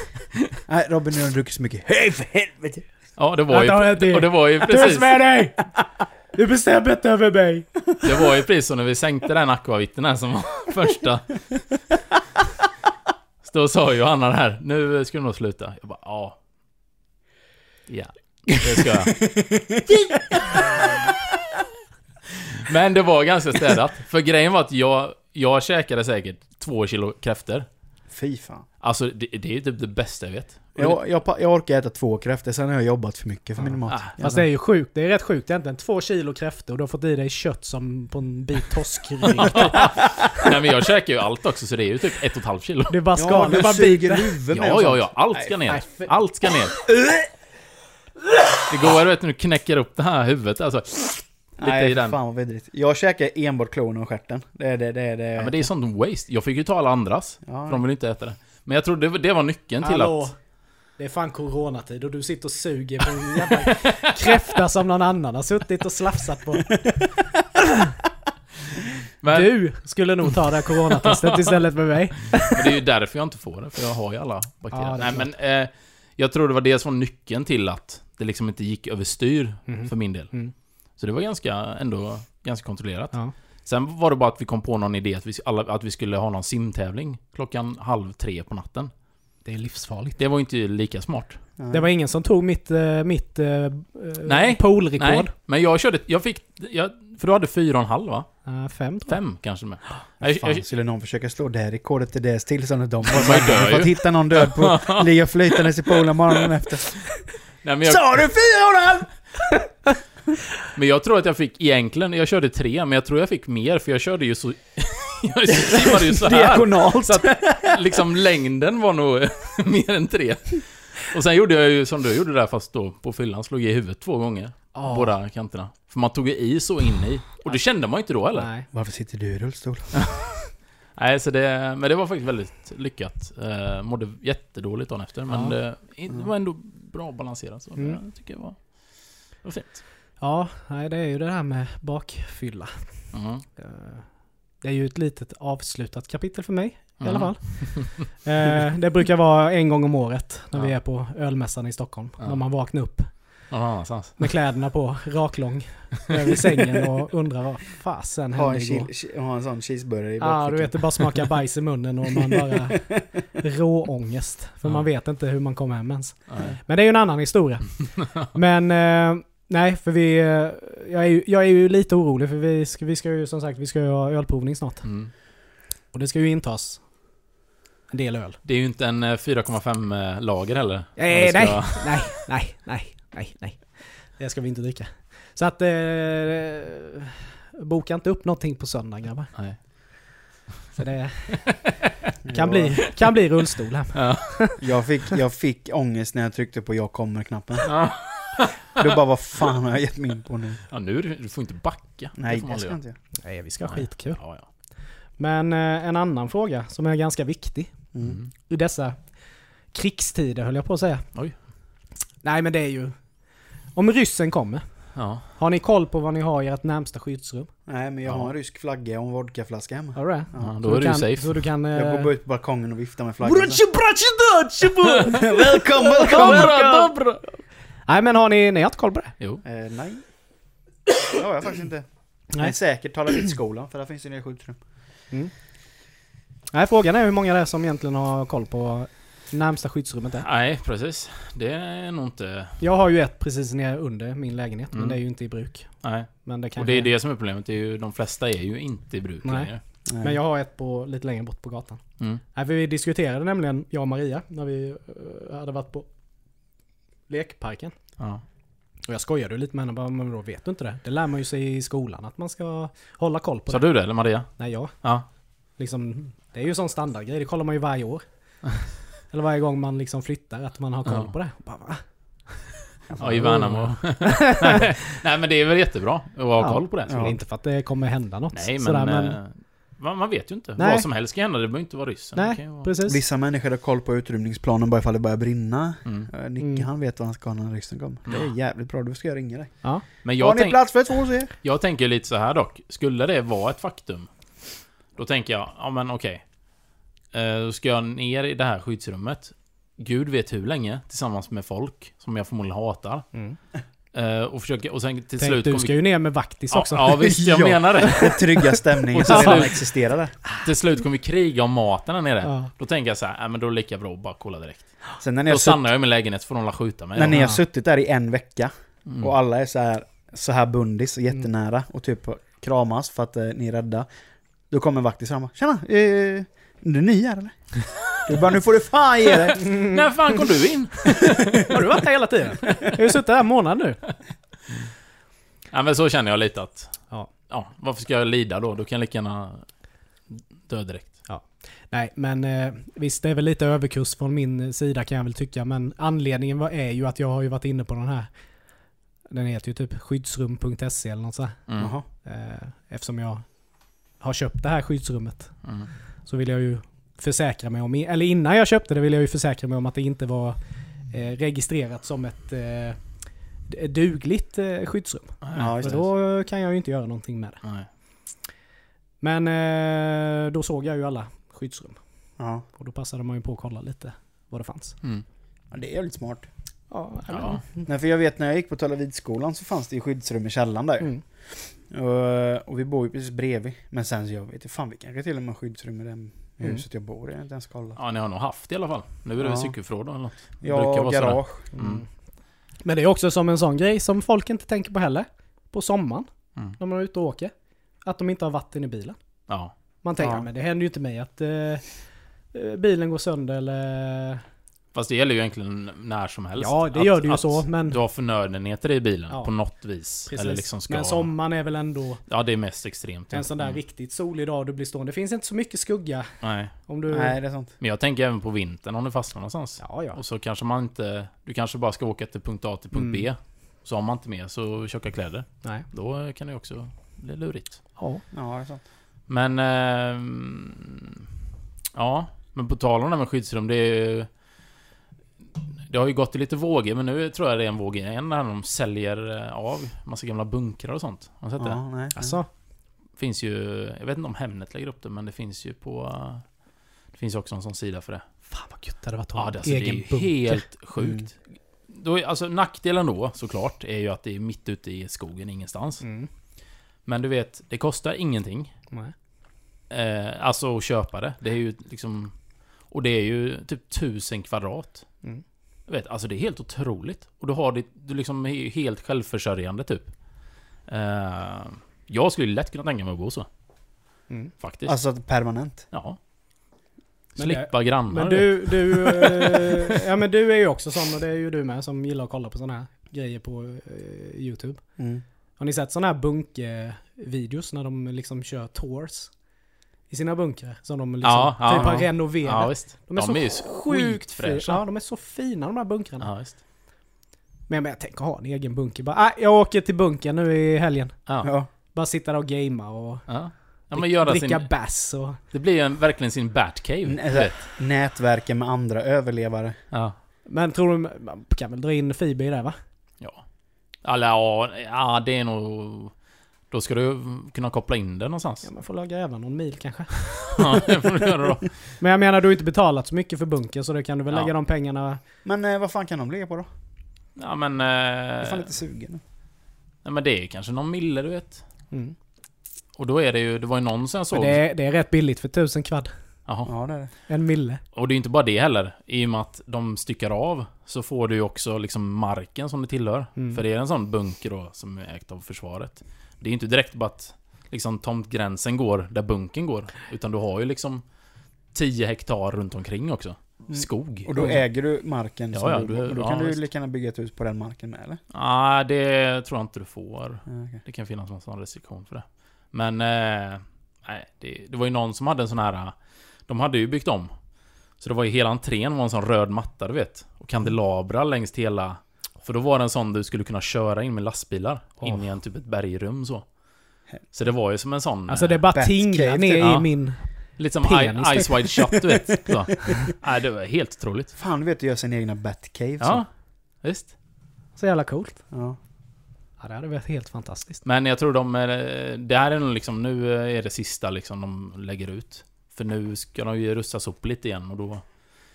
Nej, Robin, nu har du druckit så mycket. Hej för helvete! ja, det var ju... Och det var ju precis... med dig! Du bestämmer inte över mig! Det var ju precis så när vi sänkte den akvavitten här som var första. Då sa Johanna det här, nu ska du nog sluta. Jag bara, ja. Ja, det ska jag. Men det var ganska städat. För grejen var att jag, jag käkade säkert två kilo kräftor. Fy fan. Alltså det, det är typ det bästa jag vet. Jag, jag, jag orkar äta två kräftor, sen har jag jobbat för mycket för min mat. Ah, Fast det är ju sjukt. Det är rätt sjukt egentligen. Två kilo kräftor och du har fått i dig kött som på en bit torskrygg. Nej men jag käkar ju allt också så det är ju typ ett och ett halvt kilo. Du bara Ja, skal, du du bara suger biter. huvudet med Ja, ja, ja. Allt ska ner. Allt ska ner. Det går, vet du, nu knäcker upp det här huvudet alltså. Lite Nej, i den. fan vad vidrigt. Jag käkar enbart klonen och stjärten. Det är det, det är det. Ja, men det är sånt waste. Jag fick ju ta alla andras. Ja. För de vill inte äta det. Men jag tror det, var- det var nyckeln till Hallå? att... Det är fan coronatid och du sitter och suger på en jävla kräfta som någon annan har suttit och slafsat på. Men, Du skulle nog ta det här coronatestet istället för mig. men det är ju därför jag inte får det. För jag har ju alla bakterier. Ja, Nej men... Eh, jag tror det var det som var nyckeln till att det liksom inte gick överstyr Mhm. för min del. Mm. Så det var ganska, ändå ganska kontrollerat. Ja. Sen var det bara att vi kom på någon idé att vi, alla, att vi skulle ha någon simtävling klockan halv tre på natten. Det är livsfarligt. Det var inte lika smart. Nej. Det var ingen som tog mitt, eh, mitt uh, Nej. poolrekord? Nej, men jag körde... Jag fick... Jag, för du hade fyra och en halv va? Fem tror jag. Fem kanske med. Nej, Jag, fan, jag, skulle någon försöka slå det rekordet till deras tillstånd de Man dör att ju. hitta någon död på ligga flytandes i poolen morgonen efter. nej, men, jag, Sa du fyra och en halv? men jag tror att jag fick egentligen... Jag körde tre, men jag tror jag fick mer för jag körde ju så... jag simmade ju så här. Diagonalt. Så att liksom längden var nog mer än tre. Och sen gjorde jag ju som du gjorde där fast då på fyllan, slog i huvudet två gånger. Ja. Båda kanterna. För man tog ju i så in i. Och det kände man ju inte då heller. Nej. Nej. Varför sitter du i rullstol? så det... Men det var faktiskt väldigt lyckat. Eh, mådde jättedåligt dagen efter, men Ja. det, det var ändå bra balanserat. Så Mm. det tycker jag var... Var fint. Ja, nej det är ju det här med bakfylla. Mhm. Eh, Det är ju ett litet avslutat kapitel för mig i alla Mm. fall. Eh, Det brukar vara en gång om året när vi Ja. är på ölmässan i Stockholm. Ja. När man vaknar upp annanstans. med kläderna på, raklång, över sängen och undrar vad fasen Ha hände en, igår. ha en sån cheeseburgare i Ja, bakfickan. du vet det bara smakar bajs i munnen och man bara råångest. För Ja. man vet inte hur man kommer hem ens. Men det är ju en annan historia. Men eh, nej, för vi... eh, Jag är, ju, jag är ju lite orolig för vi ska, vi ska ju som sagt, vi ska ju ha ölprovning snart. Mm. Och det ska ju intas en del öl. Det är ju inte en eh, 4,5 eh, lager heller. Nej, vi nej, ska- nej, nej, nej, nej, nej. Det ska vi inte dricka. Så att... Eh, boka inte upp någonting på söndag grabbar. Nej. För det kan bli, kan bli rullstol här. Ja. Jag fick, jag fick ångest när jag tryckte på jag kommer-knappen. Ja. Du bara, vad fan har jag gett mig in på nu? ja, nu det, du får inte backa. Nej, det aldrig ska jag inte göra. Nej, vi ska ha skitkul. Ja, ja. Men eh, en annan fråga som är ganska viktig Mm. Mm. i dessa krigstider höll jag på att säga. Oj. Nej men det är ju... Om ryssen kommer, Ja. har ni koll på vad ni har i ert närmsta skyddsrum? Nej, men jag Ja. har en rysk flagga och en vodkaflaska hemma. Har du det? ja, Så då är du kan, safe. Så du kan... Jag går Eh, bara ut på balkongen och viftar med flaggan. Välkommen, Välkommen, Nej men har ni, ni har inte koll på det? Jo. Eh, nej. Det har jag faktiskt inte. Nej. Nej. säkert tala ut skolan för där finns det en del skyddsrum. Nej frågan är hur många det är som egentligen har koll på närmsta skyddsrummet är. Nej, precis. Det är nog inte... Jag har ju ett precis nere under min lägenhet men Mm. det är ju inte i bruk. Nej. Men det Och det är det som är problemet. Det är ju, de flesta är ju inte i bruk Nej. längre. Nej. Men jag har ett på lite längre bort på gatan. Mm. Nej, för vi diskuterade nämligen, jag och Maria, när vi eh, hade varit på lekparken. Ja. Och jag skojade lite med henne, bara, men då vet du inte det? Det lär man ju sig i skolan, att man ska hålla koll på Sa det. du det, eller Maria? Nej, jag. Ja. Liksom, det är ju en sån standardgrej, det kollar man ju varje år. Eller varje gång man liksom flyttar, att man har koll Ja. på det. Och Bara, va? Ja, i Värnamo. Nej, Nej, men det är väl jättebra att ha Ja. koll på det. Är inte för att det kommer hända något. Nej, men... sådär, men eh, man, man vet ju inte. Nej. Vad som helst kan hända. Det behöver inte vara ryssen. Det nej, kan ju vara... precis. Vissa människor har koll på utrymningsplanen bara ifall det börjar brinna. Mm. Eh, Nicke Mm. han vet vad han ska när ryssen kommer. Det är Mm. jävligt bra, då ska jag ringa dig. Ja. Men har jag, ni tänk, plats för två hos er? jag tänker lite så här dock. Skulle det vara ett faktum. Då tänker jag, ja men okej. Eh, Då ska jag ner i det här skyddsrummet. Gud vet hur länge. Tillsammans med folk. Som jag förmodligen hatar. Mm. Eh, Och försöka, och sen till Tänk, slut du ska vi... ju ner med vaktis Ja, också. ja visst, jag Ja. menar det. Den trygga stämningen Och som till redan där. Till slut kommer vi kriga om maten där nere. Ja. Då tänker jag så här, nej men då är det lika bra att bara kolla direkt. Sen när ni Då har, sutt, stannar jag i min lägenhet så får de la skjuta mig. när ni har suttit där i en vecka Mm. och alla är så här, så här bundis och jättenära och typ kramas för att eh, ni är rädda. Då kommer vaktis fram och Tjena! Eh, du ny här eller? Du bara, nu får du fan ge dig! När fan kom du in? Har du varit här hela tiden? Jag har ju suttit här en månad nu. Ja men så känner jag lite att... Ja. Ja, varför ska jag lida då? Då kan jag lika gärna dö direkt. Nej, men eh, visst det är väl lite överkurs från min sida kan jag väl tycka. Men anledningen var, är ju att jag har ju varit inne på den här. Den heter ju typ skyddsrum.se eller något sånt. Mm. Eh, eftersom jag har köpt det här skyddsrummet. Mm. Så vill jag ju försäkra mig om, eller innan jag köpte det vill jag ju försäkra mig om att det inte var eh, registrerat som ett eh, dugligt eh, skyddsrum. Ja, För då kan jag ju inte göra någonting med det. Nej. Men eh, då såg jag ju alla skyddsrum. Ja. Och då passade man ju på att kolla lite vad det fanns. Mm. ja, det är jävligt smart. Ja, Ja. Nej, för jag vet när jag gick på Talavidskolan så fanns det ju skyddsrum i källaren där. Mm. Och, och vi bor ju precis bredvid. Men sen så jag vet inte, fan vi kanske till och med har skyddsrum i det Mm. huset jag bor i. Jag inte ens kollat. Ja, ni har nog haft i alla fall. Nu är det väl Ja. cykelförråd eller något. Det Ja, sådär. garage. Mm. Men det är också som en sån grej som folk inte tänker på heller. På sommaren, Mm. när man är ute och åker. Att de inte har vatten i bilen. Ja. Man tänker, Ja. men det händer ju inte mig att eh, eh, bilen går sönder eller... Fast det gäller ju egentligen när som helst. Ja, det Att- gör det ju att så, men... Du har förnödenheter i bilen Ja. på något vis. Precis. Eller liksom ska... Men sommaren är väl ändå Ja, det är mest extremt. en sån där Mm. riktigt solig dag du blir stående. Det finns inte så mycket skugga Nej. om du... Nej, det är sant. Men jag tänker även på vintern om du fastnar någonstans. Ja, ja. Och så kanske man inte... Du kanske bara ska åka till punkt A till punkt Mm. B. Så har man inte med så tjocka kläder. Nej. Då kan det ju också bli lurigt. Ja. Ja, det är sant. Men... ehm, ja, men på tal om det här med skyddsrum, det är ju... Det har ju gått i lite vågor, men nu tror jag det är en våg igen när de säljer eh, av massa gamla bunkrar och sånt. Har du sett det? Ja, nej. Alltså, finns ju... Jag vet inte om Hemnet lägger upp det, men det finns ju på... Det finns ju också en sån sida för det. fan vad gött det hade varit att Ja, ha det, en alltså, det är egen ju bunker. helt sjukt. då, är- alltså nackdelen då såklart är ju att det är mitt ute i skogen ingenstans. Mm. Men du vet, det kostar ingenting. Nej. Eh, alltså att köpa det. Det är ju liksom... Och det är ju typ tusen kvadrat. Mm. Vet, alltså det är helt otroligt. Och du har ditt, du liksom är ju helt självförsörjande typ. Eh, jag skulle lätt kunna tänka mig att bo så. Mm. Faktiskt. Alltså permanent. ja. Men det- Slippa grannar. Men du, du, eh, ja men du är ju också sån och det är ju du med som gillar att kolla på såna här grejer på eh, YouTube. Mm. Har ni sett såna här bunkervideos när de liksom kör tours? I sina bunkrar som de liksom Ja, ja, typ har ja. renoverat. Ja, visst. de är de så är ju sjukt fina. skitfräscha. Ja, de är så fina de här bunkrarna. Ja, visst. Men, men jag tänker ha en egen bunker. Bara, ah, jag åker till bunkern nu i helgen. Ja. Ja. Bara sitta där och gamea och Ja. ja men göra dricka sin... bass och... Det blir ju en, verkligen sin Batcave. Så- vet. Nätverken med andra överlevare. Ja. Men tror du, man kan väl dra in fiber i det va? Ja. Eller ja, ja, det är nog... Då ska du kunna koppla in det någonstans. Ja, man får laga även någon mil kanske. Ja, det får du göra då. Men jag menar, du har inte betalat så mycket för bunker så då kan du väl Ja. lägga de pengarna... Men eh, vad fan kan de ligga på då? Ja men... Jag är Eh, fan lite sugen. nej, men det är kanske någon mille du vet. Mm. Och då är det ju, det var ju någon som jag såg... det är, det är rätt billigt för tusen kvad. Jaha. Ja det är det. En mille. Och det är ju inte bara det heller. I och med att de styckar av så får du ju också liksom marken som det tillhör. Mm. För det är en sån bunker då som är ägt av försvaret. Det är ju inte direkt bara att liksom tomtgränsen går där bunken går. Utan du har ju liksom 10 hektar runt omkring också. Mm. Skog. Och då äger du marken Ja, som ja, du, du- då ja, kan du visst. lika gärna bygga ett hus på den marken med eller? Nej, det tror jag inte du får. Ja, okej. Det kan finnas någon sån restriktion för det. Men... Eh, nej, det, det var ju någon som hade en sån här... eh, De hade ju byggt om. Så det var ju hela entrén var en sån röd matta, du vet. Och kandelabrar längs hela... För då var det en sån du skulle kunna köra in med lastbilar. In i en typ ett bergrum så. Så det var ju som en sån... Alltså det är eh, bara Batcave, tinglar typ. ner Ja. i min... Lite som penis, I, typ. Ice Wide Shut, du vet. Så. Nej, det var helt otroligt. Fan du vet att göra sin egna Batcave Ja, visst. Så jävla coolt. ja. Ja, det hade varit helt fantastiskt. Men jag tror de... Det här är nog liksom... Nu är det sista liksom de lägger ut. För nu ska de ju rustas upp lite igen och då...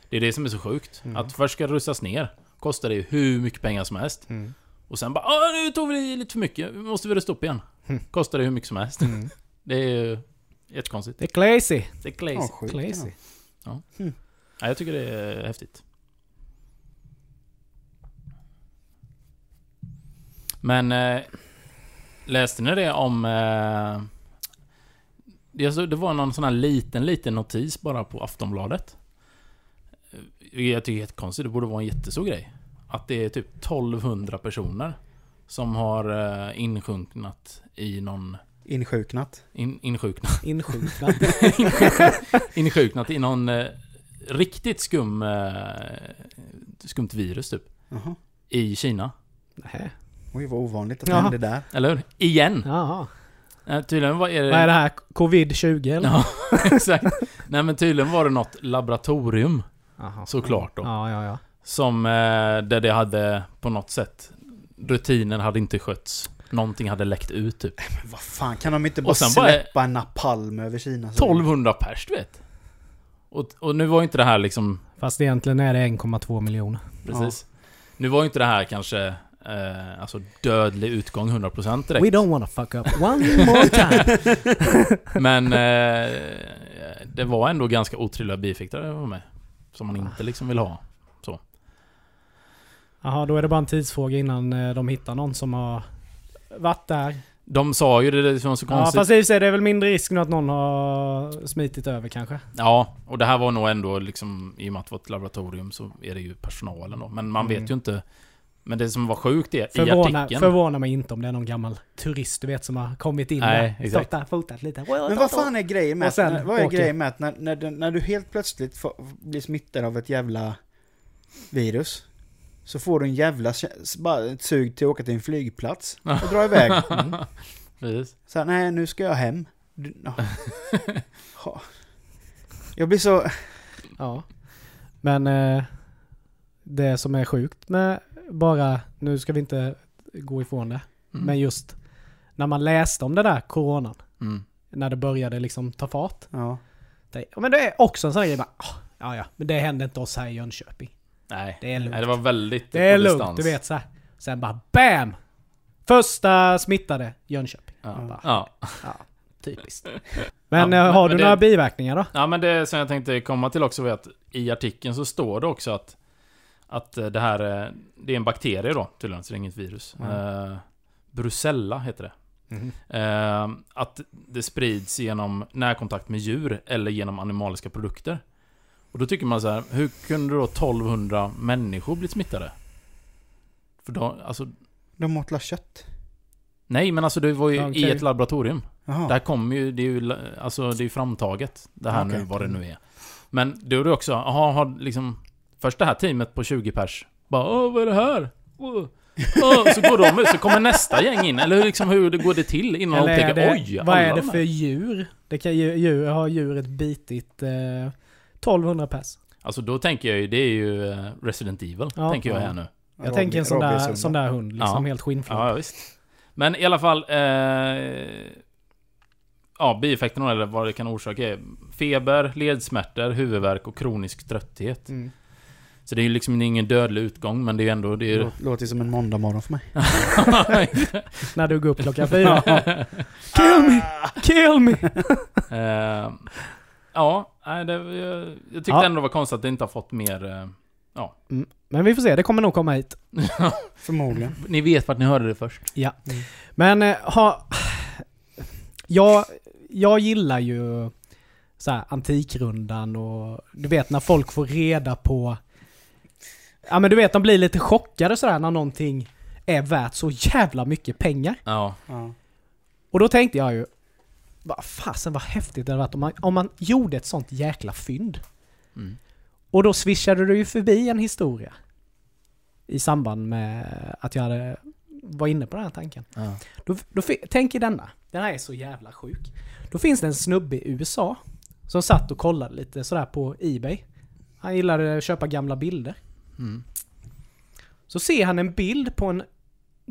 Det är det som är så sjukt. Mm. Att först ska det rustas ner. Kostar det ju hur mycket pengar som helst. Och sen bara Åh, nu tog vi lite för mycket. Nu måste vi rusta upp igen. Mm. Kostar det hur mycket som helst. Det är ju jättekonstigt. Det är clazy. Det är crazy. Ja, sjukt. Clazy. ja. Ja, jag tycker det är häftigt. Men... Eh, läste ni det om... Eh, det var någon sån här liten, liten notis bara på Aftonbladet. Eh, Jag tycker det är jättekonstigt, det borde vara en jättestor grej. Att det är typ 1200 personer som har eh, insjunknat i någon... Insjuknat. In, insjuknat, Insjuknat. insjuknat i någon eh, riktigt skum... Eh, skumt virus typ. Jaha. I Kina. Nähä. Oj vad ovanligt att det hände där. Eller hur? Igen! Jaha. Eh, tydligen var är det... Vad är det här? Covid-20 eller? Ja, exakt. Nej men tydligen var det något laboratorium, Jaha. såklart då. Ja, ja, ja. Som, eh, där det hade på något sätt, rutinen hade inte skötts. Någonting hade läckt ut typ. Men vad fan, kan de inte bara Och sen bara- släppa en napalm över Kina? så- 1200 pers, du vet. Och, och nu var ju inte det här liksom, Fast egentligen är det 1,2 miljoner. precis. Nu var ju inte det här kanske, eh, alltså dödlig utgång 100% direkt. We don't wanna fuck up one more time. Men eh, det var ändå ganska otrevliga bieffekter det var med. Som man inte liksom vill ha. Jaha, då är det bara en tidsfråga innan eh, de hittar någon som har varit där. De sa ju det, det som var så Ja, konstigt. fast i är det väl mindre risk nu att någon har smitit över kanske. Ja, och det här var nog ändå liksom, i och med att det var ett laboratorium så är det ju personalen då. Men man Mm. vet ju inte. Men det som var sjukt är, i Förvåna, artikeln... förvånar mig inte om det är någon gammal turist du vet som har kommit in Nej, där. exakt. Stått där, fotat lite. Men vad fan är grejen med sen att, vad är åker. grejen med att när, när, du- när du helt plötsligt får, blir smittad av ett jävla virus så får du en jävla bara ett sug till att åka till en flygplats och dra iväg. Mm. Precis. Så här, nej nu ska jag hem. Du, ja. Ha. Jag blir så... Ja. Men eh, det som är sjukt med bara, nu ska vi inte gå ifrån det, Mm. men just när man läste om det där coronan, Mm. när det började liksom ta fart. Ja. Det, men det är också en sån här grej bara, "Ah, ja ja, men det händer inte oss här i Jönköping. Nej. Det är lugnt. Nej, det var väldigt Det är lugnt, distans. du vet så här. Sen bara BAM! Första smittade Jönköping. Ja. Bara, Ja. ja, typiskt. Men Ja, eh, har men du det- några biverkningar då? ja, men det som jag tänkte komma till också var att i artikeln så står det också att att det här eh, det är en bakterie då tydligen, så det är inget virus. Eh, Brucella heter det. Eh, att det sprids genom närkontakt med djur eller genom animaliska produkter. Och då tycker man så här, hur kunde då 1200 människor bli smittade? För då, alltså, De åt kött. nej men alltså det var ju Okej. i ett laboratorium. Jaha. Det här kommer ju, det är ju, alltså det är framtaget. Det här Okej. nu, vad det nu är. Men då är det också, jaha, har liksom... Först det här teamet på 20 pers. Bara, åh, vad är det här? Åh. Åh, så går de ut, så kommer nästa gäng in. Eller liksom hur det går det till innan Eller de tänker, det, oj, vad är det de för här." djur? Det kan ju, djur, har djuret bitit eh, 1200 pers? Alltså då tänker jag ju, det är ju eh, Resident Evil, Ja. tänker jag Ja. här nu. Jag tänker en sån där, sån där hund, liksom Ja. helt skinnflådd. Ja, visst. Men i alla fall... Eh, ja, bieffekterna eller vad det kan orsaka är feber, ledsmärtor, huvudvärk och kronisk trötthet. Mm. Så det är ju liksom ingen dödlig utgång, men det är ju ändå... Det är ju... Låter, som en måndagmorgon för mig. När du går upp klockan fyra. Kill me! Kill me! Eh, ja, nej, det, jag, jag tyckte Ja. ändå det var konstigt att det inte har fått mer... eh, Men vi får se, det kommer nog komma hit. Förmodligen. ni vet vart ni hörde det först. Ja. Mm. Men eh, ha... Jag, jag gillar ju så här, Antikrundan och du vet när folk får reda på... Ja men du vet, de blir lite chockade sådär när någonting är värt så jävla mycket pengar. Ja. Ja. Och då tänkte jag ju... Vad fasen vad häftigt det hade varit om man, om man gjorde ett sånt jäkla fynd. Mm. Och då swishade du ju förbi en historia. I samband med att jag hade, var inne på den här tanken. Ja. Då, då, tänk i denna. Den här är så jävla sjuk. Då finns det en snubbe i USA som satt och kollade lite sådär på Ebay. Han gillade att köpa gamla bilder. Mm. Så ser han en bild på en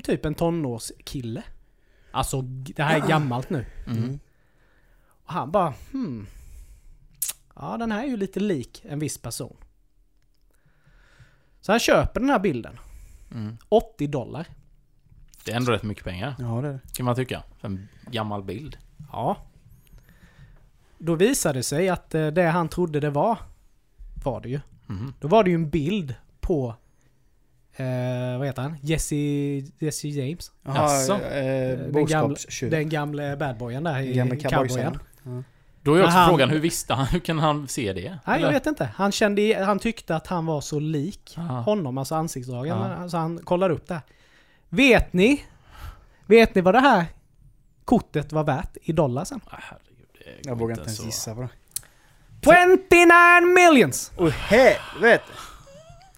typ en tonårskille. Alltså, det här är gammalt nu. Mm. Och han bara hmm. Ja, den här är ju lite lik en viss person. Så han köper den här bilden. Mm. 80 dollar. Det är ändå rätt mycket pengar, Ja, det är det. kan man tycka. För en gammal bild. Ja. Då visade det sig att eh, det han trodde det var, var det ju. Mhm. Då var det ju en bild på, eh, vad heter han? Jesse, Jesse James. Jaså? eh, Den boskapstjuv. Den gamle badboyen där i Gamle cowboyen. Då är också han- frågan, hur visste han? Hur kan han se det? Nej, jag vet inte. Han, kände, han tyckte att han var så lik Aha. honom, alltså ansiktsdragen. Ja. Alltså han kollar upp det. här. Vet ni? Vet ni vad det här kortet var värt i dollar sen? Ah, herregud, Jag vågar inte ens så. gissa på det. 29 millions! Åh helvete!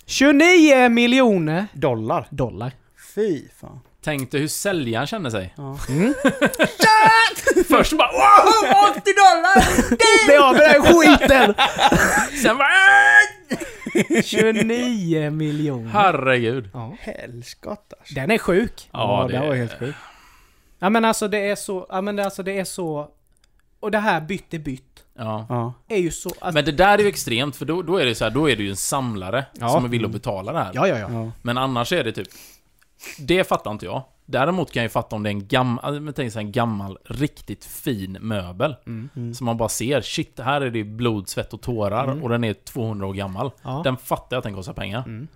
29 miljoner Dollar. dollar. Fy fan. Tänk dig hur säljaren känner sig. Ja. Först bara wow, 80 dollar! Det av med den skiten! Sen bara "Äh!" 29 miljoner. Herregud. Ja. Helskottars. Den är sjuk. Ja, det, det var helt sjukt. Ja men alltså det är så, ja men det, alltså det är så... Och det här bytt är bytt. Ja. Ja. Är ju så... Alltså, Men det där är ju extremt, för då, då är det så här, då är det ju en samlare Ja. som är villig att betala det här. ja, ja, ja. Ja. Men annars är det typ... Det fattar inte jag. Däremot kan jag ju fatta om det är en gammal, men tänk så här, en gammal, riktigt fin möbel. Mm. Som man bara ser, shit, här är det blod, svett och tårar Mm. och den är 200 år gammal. ja. Den fattar jag att den kostar pengar. Mm.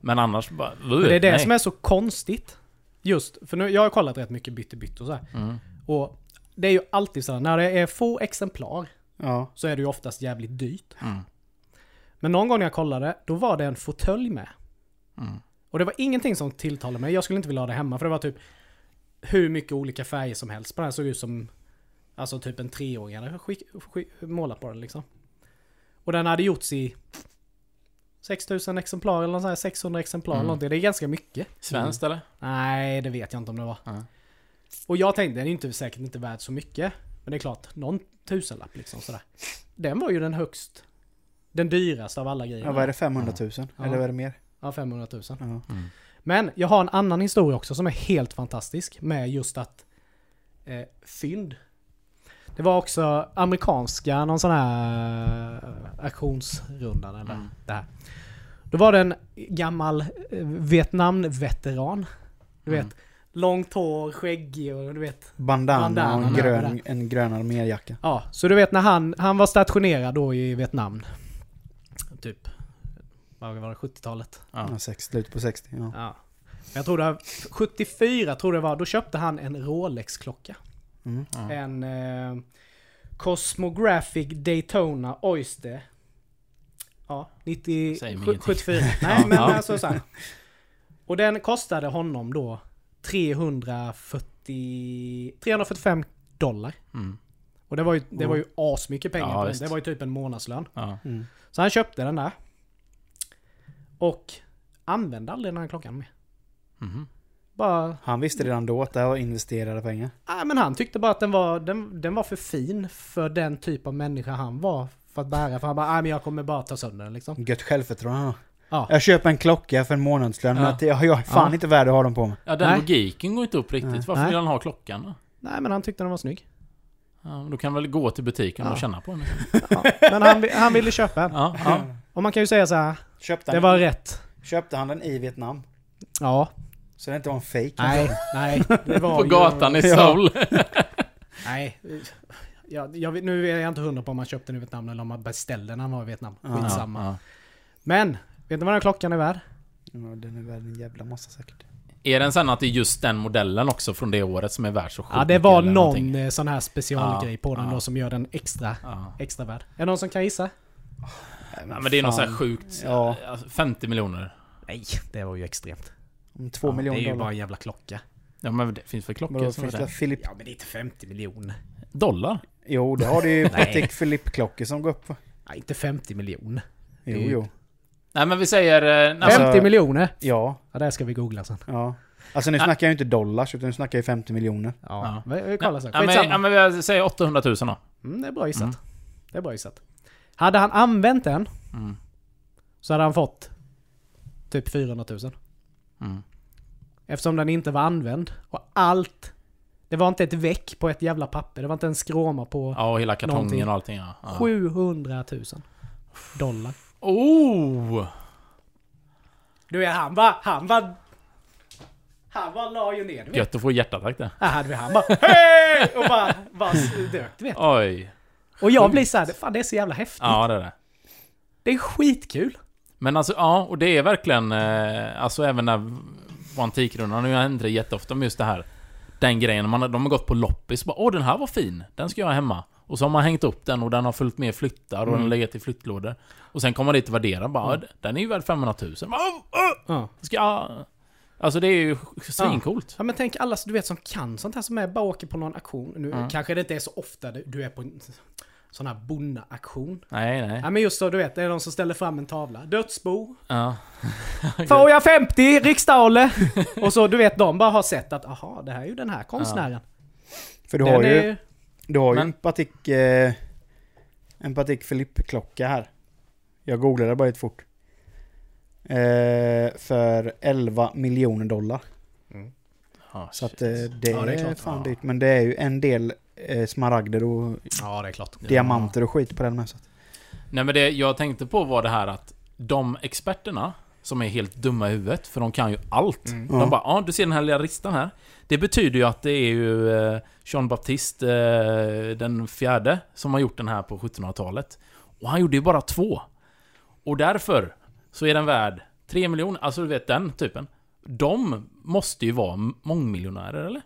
Men annars bara... Men det är det nej. som är så konstigt. Just, för nu, jag har kollat rätt mycket bytt bytt och så här. Mm. Och det är ju alltid så här, när det är få exemplar Ja. så är det ju oftast jävligt dyrt. Mm. Men någon gång när jag kollade, då var det en fåtölj med. Mm. Och det var ingenting som tilltalade mig. Jag skulle inte vilja ha det hemma för det var typ hur mycket olika färger som helst på den. såg ut som alltså typ en treåring hade skick, skick, målat på den liksom. Och den hade gjorts i 6000 exemplar eller något sånt här, 600 exemplar eller Mm. någonting. Det är ganska mycket. Svenskt eller? Nej, det vet jag inte om det var. Ja. Och jag tänkte, den är inte, säkert inte värd så mycket. Men det är klart, någon tusenlapp liksom sådär. Den var ju den högst... Den dyraste av alla grejer. ja, vad är det? 500 000? Ja. Eller vad är det mer? Ja, 500 000. Ja. Mm. Men jag har en annan historia också som är helt fantastisk med just att eh, fynd. Det var också amerikanska, någon sån här eh, auktionsrundan eller Mm. det här. Då var det en gammal eh, Vietnam-veteran. Du vet, Mm. långt hår, skäggig och du vet. Bandana, Bandana och en grön, en grön arméjacka. Ja, så du vet när han, han var stationerad då i Vietnam. Typ, vad var det, 70-talet? Ja. Ja. sex, slut på 60. Ja. Ja. Jag tror det var 74 tror det var, då köpte han en Rolex-klocka. Mm. Ja. En eh, Cosmographic Daytona Oyster. Ja, 90, Säger mig sju- ingenting. 74. Nej Ja, men ja. alltså så här. Och den kostade honom då 340, 345 dollar. Mm. Och det var ju, det var ju asmycket pengar Ja, på den. visst. Det var ju typ en månadslön. Ja. Mm. Så han köpte den där. Och använde aldrig den här klockan mer. Mhm. Bara Han visste redan då att det här var investerade pengar. Nej men han tyckte bara att den var, den, den var för fin för den typ av människa han var för att bära. För han bara, nej men jag kommer bara ta sönder den liksom. Gött självförtroende. Ja. Jag köper en klocka för en månadslön men Ja. att jag, jag är fan Ja. inte värd att ha den på mig. Ja, den Nej. logiken går inte upp riktigt. Nej. Varför Nej. vill han ha klockan då? Nej men han tyckte den var snygg. Ja, men då kan väl gå till butiken Ja. och känna på den. Ja. Men han, han ville köpa den. Ja, ja. Och man kan ju säga så här, Köpte det han, var rätt. köpte han den i Vietnam? Ja. Så det inte var en fake? Nej, nej. Det var På ju- gatan i Ja. Seoul. Nej. Ja, jag, nu är jag inte hundra på om man köpte den i Vietnam eller om man beställde den när han var i Vietnam. Ja. Skitsamma. Ja. Men, vet ni vad den klockan är värd? Ja, den är värd en jävla massa säkert. Är den sen att det är just den modellen också från det året som är värd så sjukt Ja, det var någon någonting? eh, sån här specialgrej Ja, på den ja. då som gör den extra, Ja. extra värd. Är det någon som kan gissa? Nej, ja, men det är något så här fan. sjukt. Ja. Alltså, 50 miljoner. Nej, det var ju extremt. Om Två Ja, miljoner Det är ju dollar. bara en jävla klocka. Ja men det finns väl klockor Vadå, som är finns det? Philip? Ja, men det är inte 50 miljoner. Dollar? Jo, det har du ju. Patek Philippe-klockor som går upp? Nej, inte 50 miljoner. Jo, ju- jo. Nej men vi säger... eh, Alltså- 50 miljoner? Ja. Ja, det här ska vi googla sen. Ja. Alltså nu Ja. snackar jag ju inte dollars, utan nu snackar jag 50 miljoner. Ja, vi, vi kollar sen. Ja, men, ja, men jag säger 800 000 då. Mm, det är bra gissat. Mm. Det är bra gissat. Hade han använt den Mm. så hade han fått typ 400 000. Mm. Eftersom den inte var använd. Och allt. Det var inte ett veck på ett jävla papper. Det var inte en skråma på Ja, och hela kartongen Någonting. och allting ja. ja. 700 000 dollar. Oh! Du vet, han var... Han var... Han var la ju ner, du vet. Gött att få hjärtattack där. Här hade vi han bara Hej! Och bara, bara dök, du vet. Oj. Och jag blir såhär, fan det är så jävla häftigt. Ja, det är det. Det är skitkul. Men alltså, ja, och det är verkligen... Eh, alltså även när Antikrundan, nu händer det jätteofta med just det här. Den grejen, man, de har gått på loppis bara Åh, den här var fin. Den ska jag ha hemma. Och så har man hängt upp den och den har följt med flyttar och den har legat i flyttlådor. Och sen kommer man dit och värderar bara Mm. Den är ju värd 500 000. Bara, "Åh, åh, Ja. Ska jag... Alltså det är ju svincoolt. Ja men tänk alla du vet som kan sånt här som är bara åker på någon auktion. Nu Mm. kanske det inte är så ofta du- du är på en sån här bondauktion. Nej, nej. Ja men just så du vet, det är de som ställer fram en tavla. Dödsbo. Ja. Får jag 50 riksdaler? Och så du vet, de bara har sett att aha, det här är ju den här konstnären. För du Den har ju, är, du har ju Men- en Patek... Eh, en Patek Philippe-klocka här. Jag googlade bara lite fort. Eh, för 11 miljoner dollar. Ja, Så att eh, det, Ja, det är är klart. fan Ja. dyrt. Men det är ju en del eh, smaragder och ja det är klart. diamanter och skit på den med. Så att, Nej men det jag tänkte på var det här att de experterna som är helt dumma i huvudet, för de kan ju allt. Mm. Ja. De bara, ja du ser den här lilla ristan här. Det betyder ju att det är ju eh, Jean Baptiste eh, den fjärde som har gjort den här på 1700-talet. Och han gjorde ju bara två. Och därför så är den värd 3 miljoner, alltså du vet den typen. De måste ju vara mångmiljonärer eller?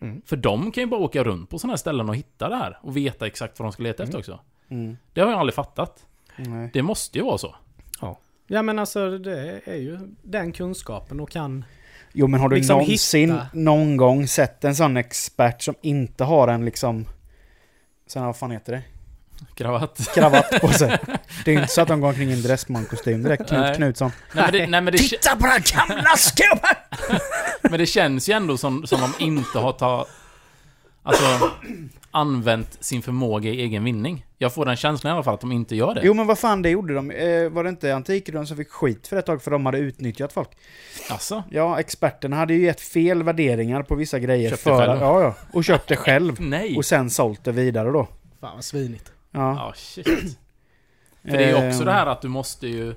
Mm. För de kan ju bara åka runt på sådana här ställen och hitta det här. Och veta exakt vad de ska leta efter också. mm, Det har jag aldrig fattat. nej. Det måste ju vara så. Ja men alltså det är ju den kunskapen och kan... Jo men har du Liksom någonsin hitta- någon gång sett en sån expert som inte har en liksom... Sen vad fan heter det? Kravatt. Kravatt på sig. Det är ju inte så att de går omkring i en Dressman-kostym direkt. Knut Nej. Knutsson. Nej men det, nej, men det, Titta på den gamla skubben! men det känns ju ändå som, som de inte har tagit... Alltså, använt sin förmåga i egen vinning. Jag får den känslan i alla fall att de inte gör det. Jo men vad fan det gjorde de. Eh, var det inte Antikrundan som fick skit för ett tag för de hade utnyttjat folk? Alltså, Ja, experterna hade ju gett fel värderingar på vissa grejer Köpte för själv. Ja, ja. Och köpt det själv. nej! Och sen sålt det vidare då. Fan vad svinigt. Ja. Ja, shit. För det är ju också Eh, det här att du måste ju...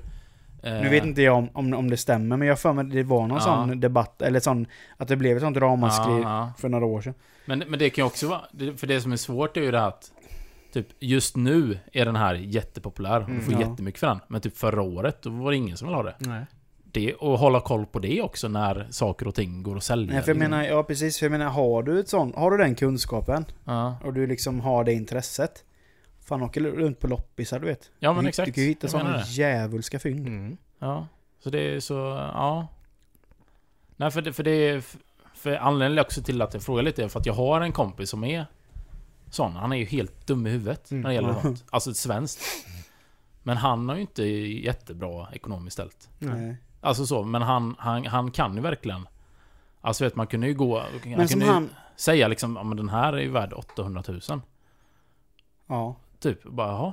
Nu vet inte jag om, om, om det stämmer, men jag för mig det var någon Ja. sån debatt, eller sån, att det blev ett sånt ramaskri Ja, för några år sedan. Men, men det kan ju också vara... För det som är svårt är ju det här att... Typ, just nu är den här jättepopulär och du Mm, får ja. jättemycket för den. Men typ förra året, då var det ingen som ville ha det. Nej. det. Och hålla koll på det också när saker och ting går att sälja. Nej, för jag liksom. menar, ja precis, för jag menar, har du ett sånt, har du den kunskapen Ja, och du liksom har det intresset. Fan åker runt på loppisar du vet. ja men du, exakt. Du kan ju hitta sådana djävulska fynd. Mm. Ja, så det är så... Ja. Nej, för det, för det är... För anledningen också till att jag frågar lite är för att jag har en kompis som är sån. Han är ju helt dum i huvudet Mm. när det gäller Ja. sånt. Alltså ett svenskt. Men han har ju inte jättebra ekonomiskt ställt. Nej. Alltså så, men han, han, han kan ju verkligen... Alltså vet man kunde ju gå... Han Men kunde som ju han... säga liksom, ja men den här är ju värd 800 000. Ja. Typ, bara jaha.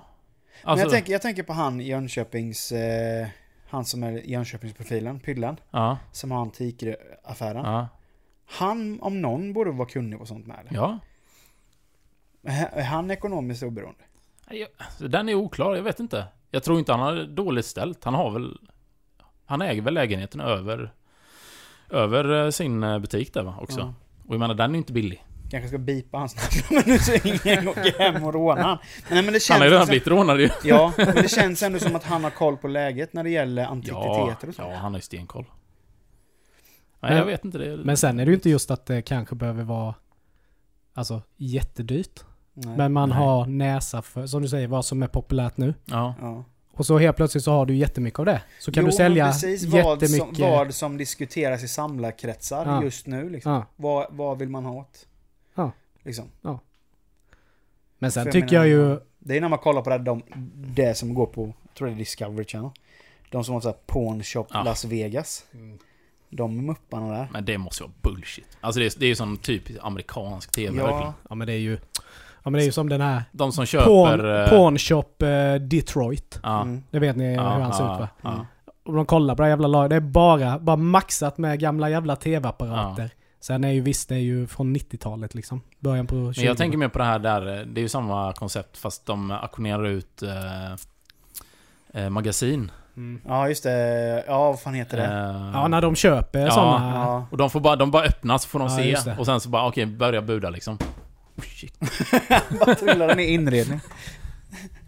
Men Alltså, jag, tänker, jag tänker på han Jönköpings... Eh, han som är Jönköpingsprofilen, Pyllan. ja, Som har antikaffären. ja, Han om någon borde vara kunnig på sånt med. eller? ja. Är han ekonomiskt oberoende? Jag- alltså, Den är oklar, jag vet inte. Jag tror inte han har dåligt ställt. Han har väl... Han äger väl lägenheten över... Över eh, sin eh, butik där va, också. Ja. Och jag menar, den är ju inte billig. Kanske ska bipa hans namn men nu så ingen åker hem och rånar han. Men, men det känns Han har ju redan blivit rånad ju. Ja, men det känns ändå som att han har koll på läget när det gäller Ja, antikviteter och så. ja, han har ju stenkoll. Nej, Men- jag vet inte. Det, Men sen är det ju inte just att det kanske behöver vara Alltså jättedyrt. Nej. Men man Nej. har näsa för, som du säger, vad som är populärt nu. Ja. Ja. Och så helt plötsligt så har du jättemycket av det. Så kan Jo, du sälja precis vad som, jättemycket. vad som diskuteras i samlarkretsar Ja. just nu. Liksom. Ja. Vad, vad vill man ha åt? Ja. Liksom. Men sen För tycker menar, jag ju... Det är när man kollar på det, de, det som går på, jag tror det är Discovery Channel. De som har såhär Pawn Shop Ja. Las Vegas. De mupparna där. Men det måste vara bullshit. Alltså det är, det är ju sån typisk amerikansk TV verkligen. Ja, Ja men det är ju... Ja men det är ju som den här De som köper... Pawn, eh, pawn Shop eh, Detroit. Ja. mm. Det vet ni Ja, hur han ser ja, ut va? ja. Och de kollar på det här jävla laget. Det är bara, bara maxat med gamla jävla TV-apparater. Sen är ju visst, det är ju från 90-talet liksom. Början på 20 Men jag tänker mer på det här där, det är ju samma koncept fast de auktionerar ut eh, eh, magasin. mm. ja just det. Ja, vad fan heter det? Eh, Ja, när de köper Ja. sådana... Ja. Och de får bara, de bara öppna så får de Ja, se. Och sen så bara, okej, börja buda liksom. Oh, shit. Bara trillar den i inredning.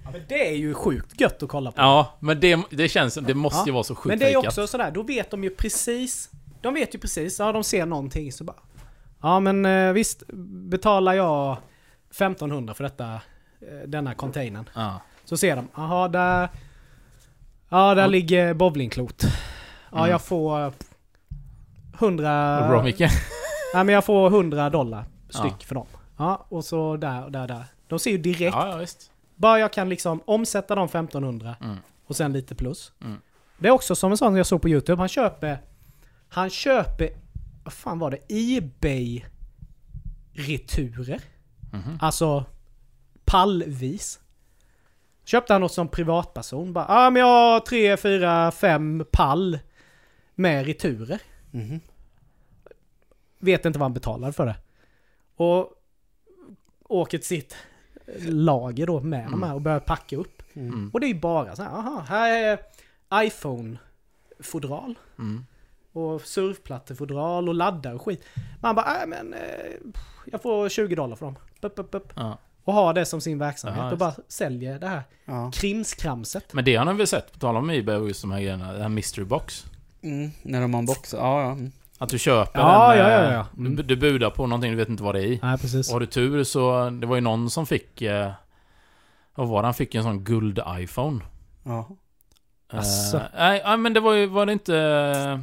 Ja, men det är ju sjukt gött att kolla på. Ja, men det, det känns det måste ju Ja. vara så sjukt Men det är ju också sådär, då vet de ju precis. De vet ju precis, ja de ser någonting så bara... Ja men eh, visst, betalar jag 1500 för detta, eh, denna containern. Ja. Så ser de, jaha där... Ja där Ja. ligger bowlingklot. Ja Mm. jag får... eh, 100... Vad bra Micke. Nej men jag får 100 dollar styck Ja. för dem. Ja och så där och där där. De ser ju direkt. Ja. Bara jag kan liksom omsätta de 1500 Mm. och sen lite plus. Mm. Det är också som en sån jag såg på YouTube. Han köper... Han köper... Vad fan var det? Ebay-returer. Mhm. Alltså pallvis. Köpte han något som privatperson. Bara, ah, men jag har tre, fyra, fem pall med returer. Mhm. Vet inte vad han betalade för det. Och åker till sitt lager då med de här och börjar packa upp. Mm. Mm. Och det är ju bara så här, aha, här är iPhone-fodral. Mm. Och surfplattefodral och laddare och skit. Man bara, äh, men eh, jag får 20 dollar för dem. Upp, upp, upp. Ja. Och har det som sin verksamhet Ja, och bara säljer det här Ja. krimskramset. Men det har ni väl sett, på tal om Ebay och just de här grejerna, det här mystery box. Mm. När de unboxar. Ja, ja. Mm. Att du köper Ja, en... ja, ja, eh, ja. Mm. Du, du budar på någonting, du vet inte vad det är i. Nej, precis. Och har du tur så, det var ju någon som fick... Eh, vad var det? Han fick en sån guld-iPhone. Ja. Eh, nej, nej, men det var ju, var det inte...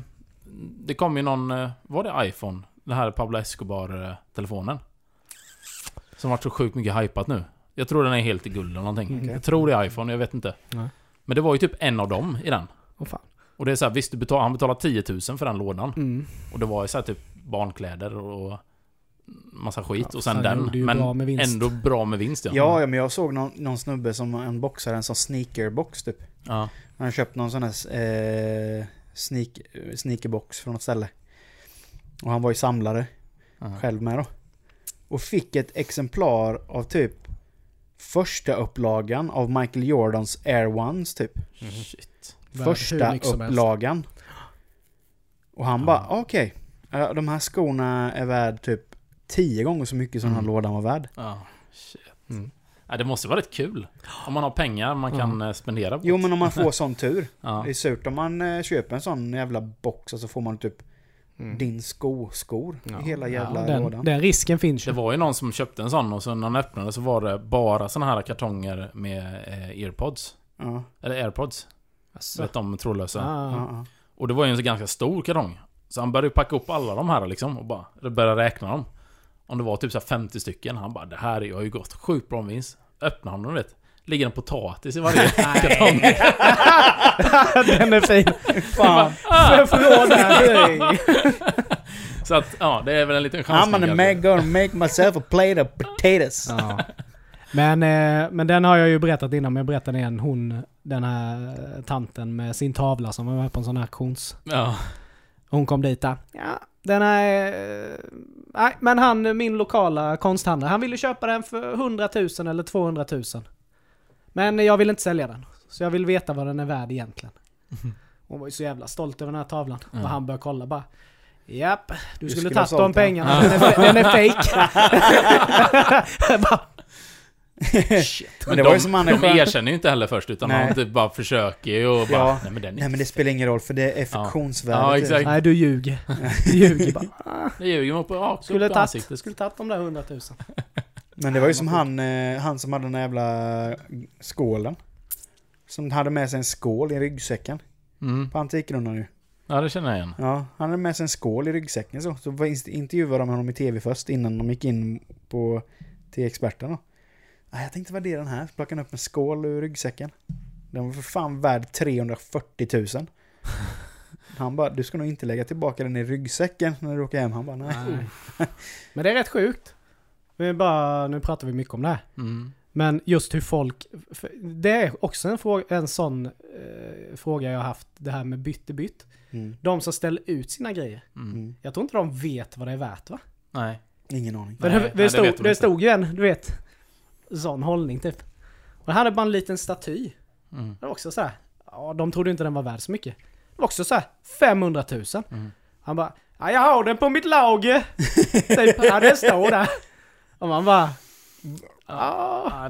Det kom ju någon, eh, var det iPhone? Den här Pablo Escobar-telefonen. Som varit så sjukt mycket hypat nu. Jag tror den är helt i guld eller någonting. Mm, okej. Jag tror det är iPhone, jag vet inte. Nej. Men det var ju typ en av dem i den. Åh fan. Och det är så här, visst du betal, han betalade 10 000 för den lådan. Mm. Och det var ju så här typ barnkläder och massa skit. Ja, och sen den. Men bra med vinst. ändå bra med vinst ja. Ja, ja, men jag såg någon, någon snubbe som unboxade en sån sneakerbox typ. Ja. Han har köpt någon sån här eh, sneak, sneakerbox från något ställe. Och han var ju samlare Ja. själv med då. Och fick ett exemplar av typ första upplagan av Michael Jordans Air Ones typ. Shit. Värd hur första upplagan. Och han Ja. bara, okej. eh, de här skorna är värd typ tio gånger så mycket som den här Mm. lådan var värd. Ja, shit. Mm. Ja, det måste vara rätt kul. Om man har pengar man kan eh, spendera på. Jo men om man får sån tur. Ja. Det är surt om man eh, köper en sån jävla box och så får man typ Mm. din sko, skor Ja. i hela jävla ja, den, lådan. den risken finns Det ju. var ju någon som köpte en sån och så när han öppnade så var det bara såna här kartonger med eh, earpods. Ja, Eller airpods. Du vet de trådlösa. Ah. ja, ja. Och det var ju en så ganska stor kartong. Så han började ju packa upp alla de här liksom och bara började räkna dem. Om det var typ så här 50 stycken. Han bara det här har ju gått sjukt bra vinst. Öppnar han dem vet. Ligger en potatis i varje kartong. den är fin. Fan. Förlåt där. Så att ja, det är väl en liten I'm chansning. gonna make, gonna make myself a plate of potatoes. Ja. Men, eh, men den har jag ju berättat innan, men jag berättar den igen. Hon, den här tanten med sin tavla som var med på en sån här auktions. Ja. Hon kom dit där. Ja, den är... eh, Nej, men han, min lokala konsthandlare, han ville köpa den för 100 000 eller 200 000. Men jag vill inte sälja den. Så jag vill veta vad den är värd egentligen. Hon var ju så jävla stolt över den här tavlan. Ja. Och han började kolla bara. Japp, du skulle skulle tagit de sålt den." pengarna. Den är, den är fake. Shit. Men det de, var ju som han de erkänner ju inte heller först utan Nej. han typ bara försöker ju och bara Ja. Nej men den är Nej men det spelar ingen roll för det är Ja. fiktionsvärdet. Ja, exakt. Nej, du ljuger. Du ljuger bara. Det ljuger man på rakt Skulle tagit, ansiktet. skulle tagit de där 100 000. Men det var ju som han, eh, han som hade den där jävla skålen. Som hade med sig en skål i ryggsäcken. Mm. På Antikrundan ju. Ja det känner jag igen. Ja, han hade med sig en skål i ryggsäcken så. Så intervjuade de honom i tv först innan de gick in på, till experterna. Ah, jag tänkte värdera den här. Plockade upp en skål ur ryggsäcken. Den var för fan värd 340 000. Han bara, du ska nog inte lägga tillbaka den i ryggsäcken när du åker hem. Han bara, nej. Nej. Men det är rätt sjukt. Vi bara, nu pratar vi mycket om det här. Mm. Men just hur folk... Det är också en, fråga, en sån eh, fråga jag har haft, det här med bytt är bytt. Mm. De som ställer ut sina grejer. Mm. Mm. Jag tror inte de vet vad det är värt va? Nej. Ingen aning. För Nej, det, nej, det, det stod, det inte. stod ju en, du vet, sån hållning typ. Och det hade bara en liten staty. Mm. Det var också så här. Ja, de trodde inte den var värd så mycket. Det var också så här 500 000. Mm. Han bara, ja jag har den på mitt lager. typ, ja det står där. Och man bara,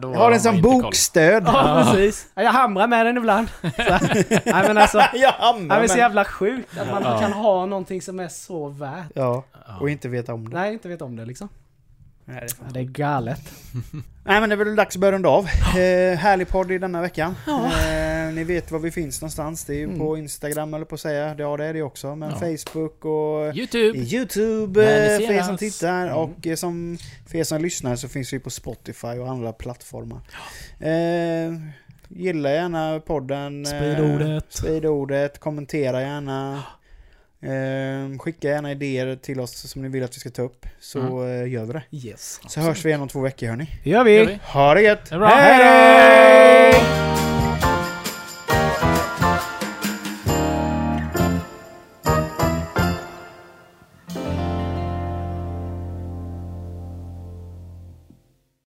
då Jag har de en sån inte koll. bokstöd. Ja, precis. Ja, jag hamrar med den ibland. Nej men alltså, jag hamnar det är så men- jävla sjukt att man Ja. kan ha någonting som är så värt. Ja, och inte veta om det. Nej, inte vet om det liksom. Nej, det är fan Ja, det är galet. Nej men det är väl dags att börja runda av. Eh, härlig podd i denna veckan. Eh, ni vet var vi finns någonstans. Det är ju Mm. på Instagram eller på att säga. Ja det är det också. Men Ja. Facebook och Youtube. Youtube eh, för er som tittar. Mm. Och eh, som, för er som lyssnar så finns vi på Spotify och andra plattformar. Eh, gilla gärna podden. eh, Sprid ordet. Sprid ordet. Kommentera gärna. Eh, skicka gärna idéer till oss som ni vill att vi ska ta upp, så mm. Eh, gör vi det. Yes. Så hörs vi igen om två veckor hörni. Det gör vi! Ha det gött! Det Hej!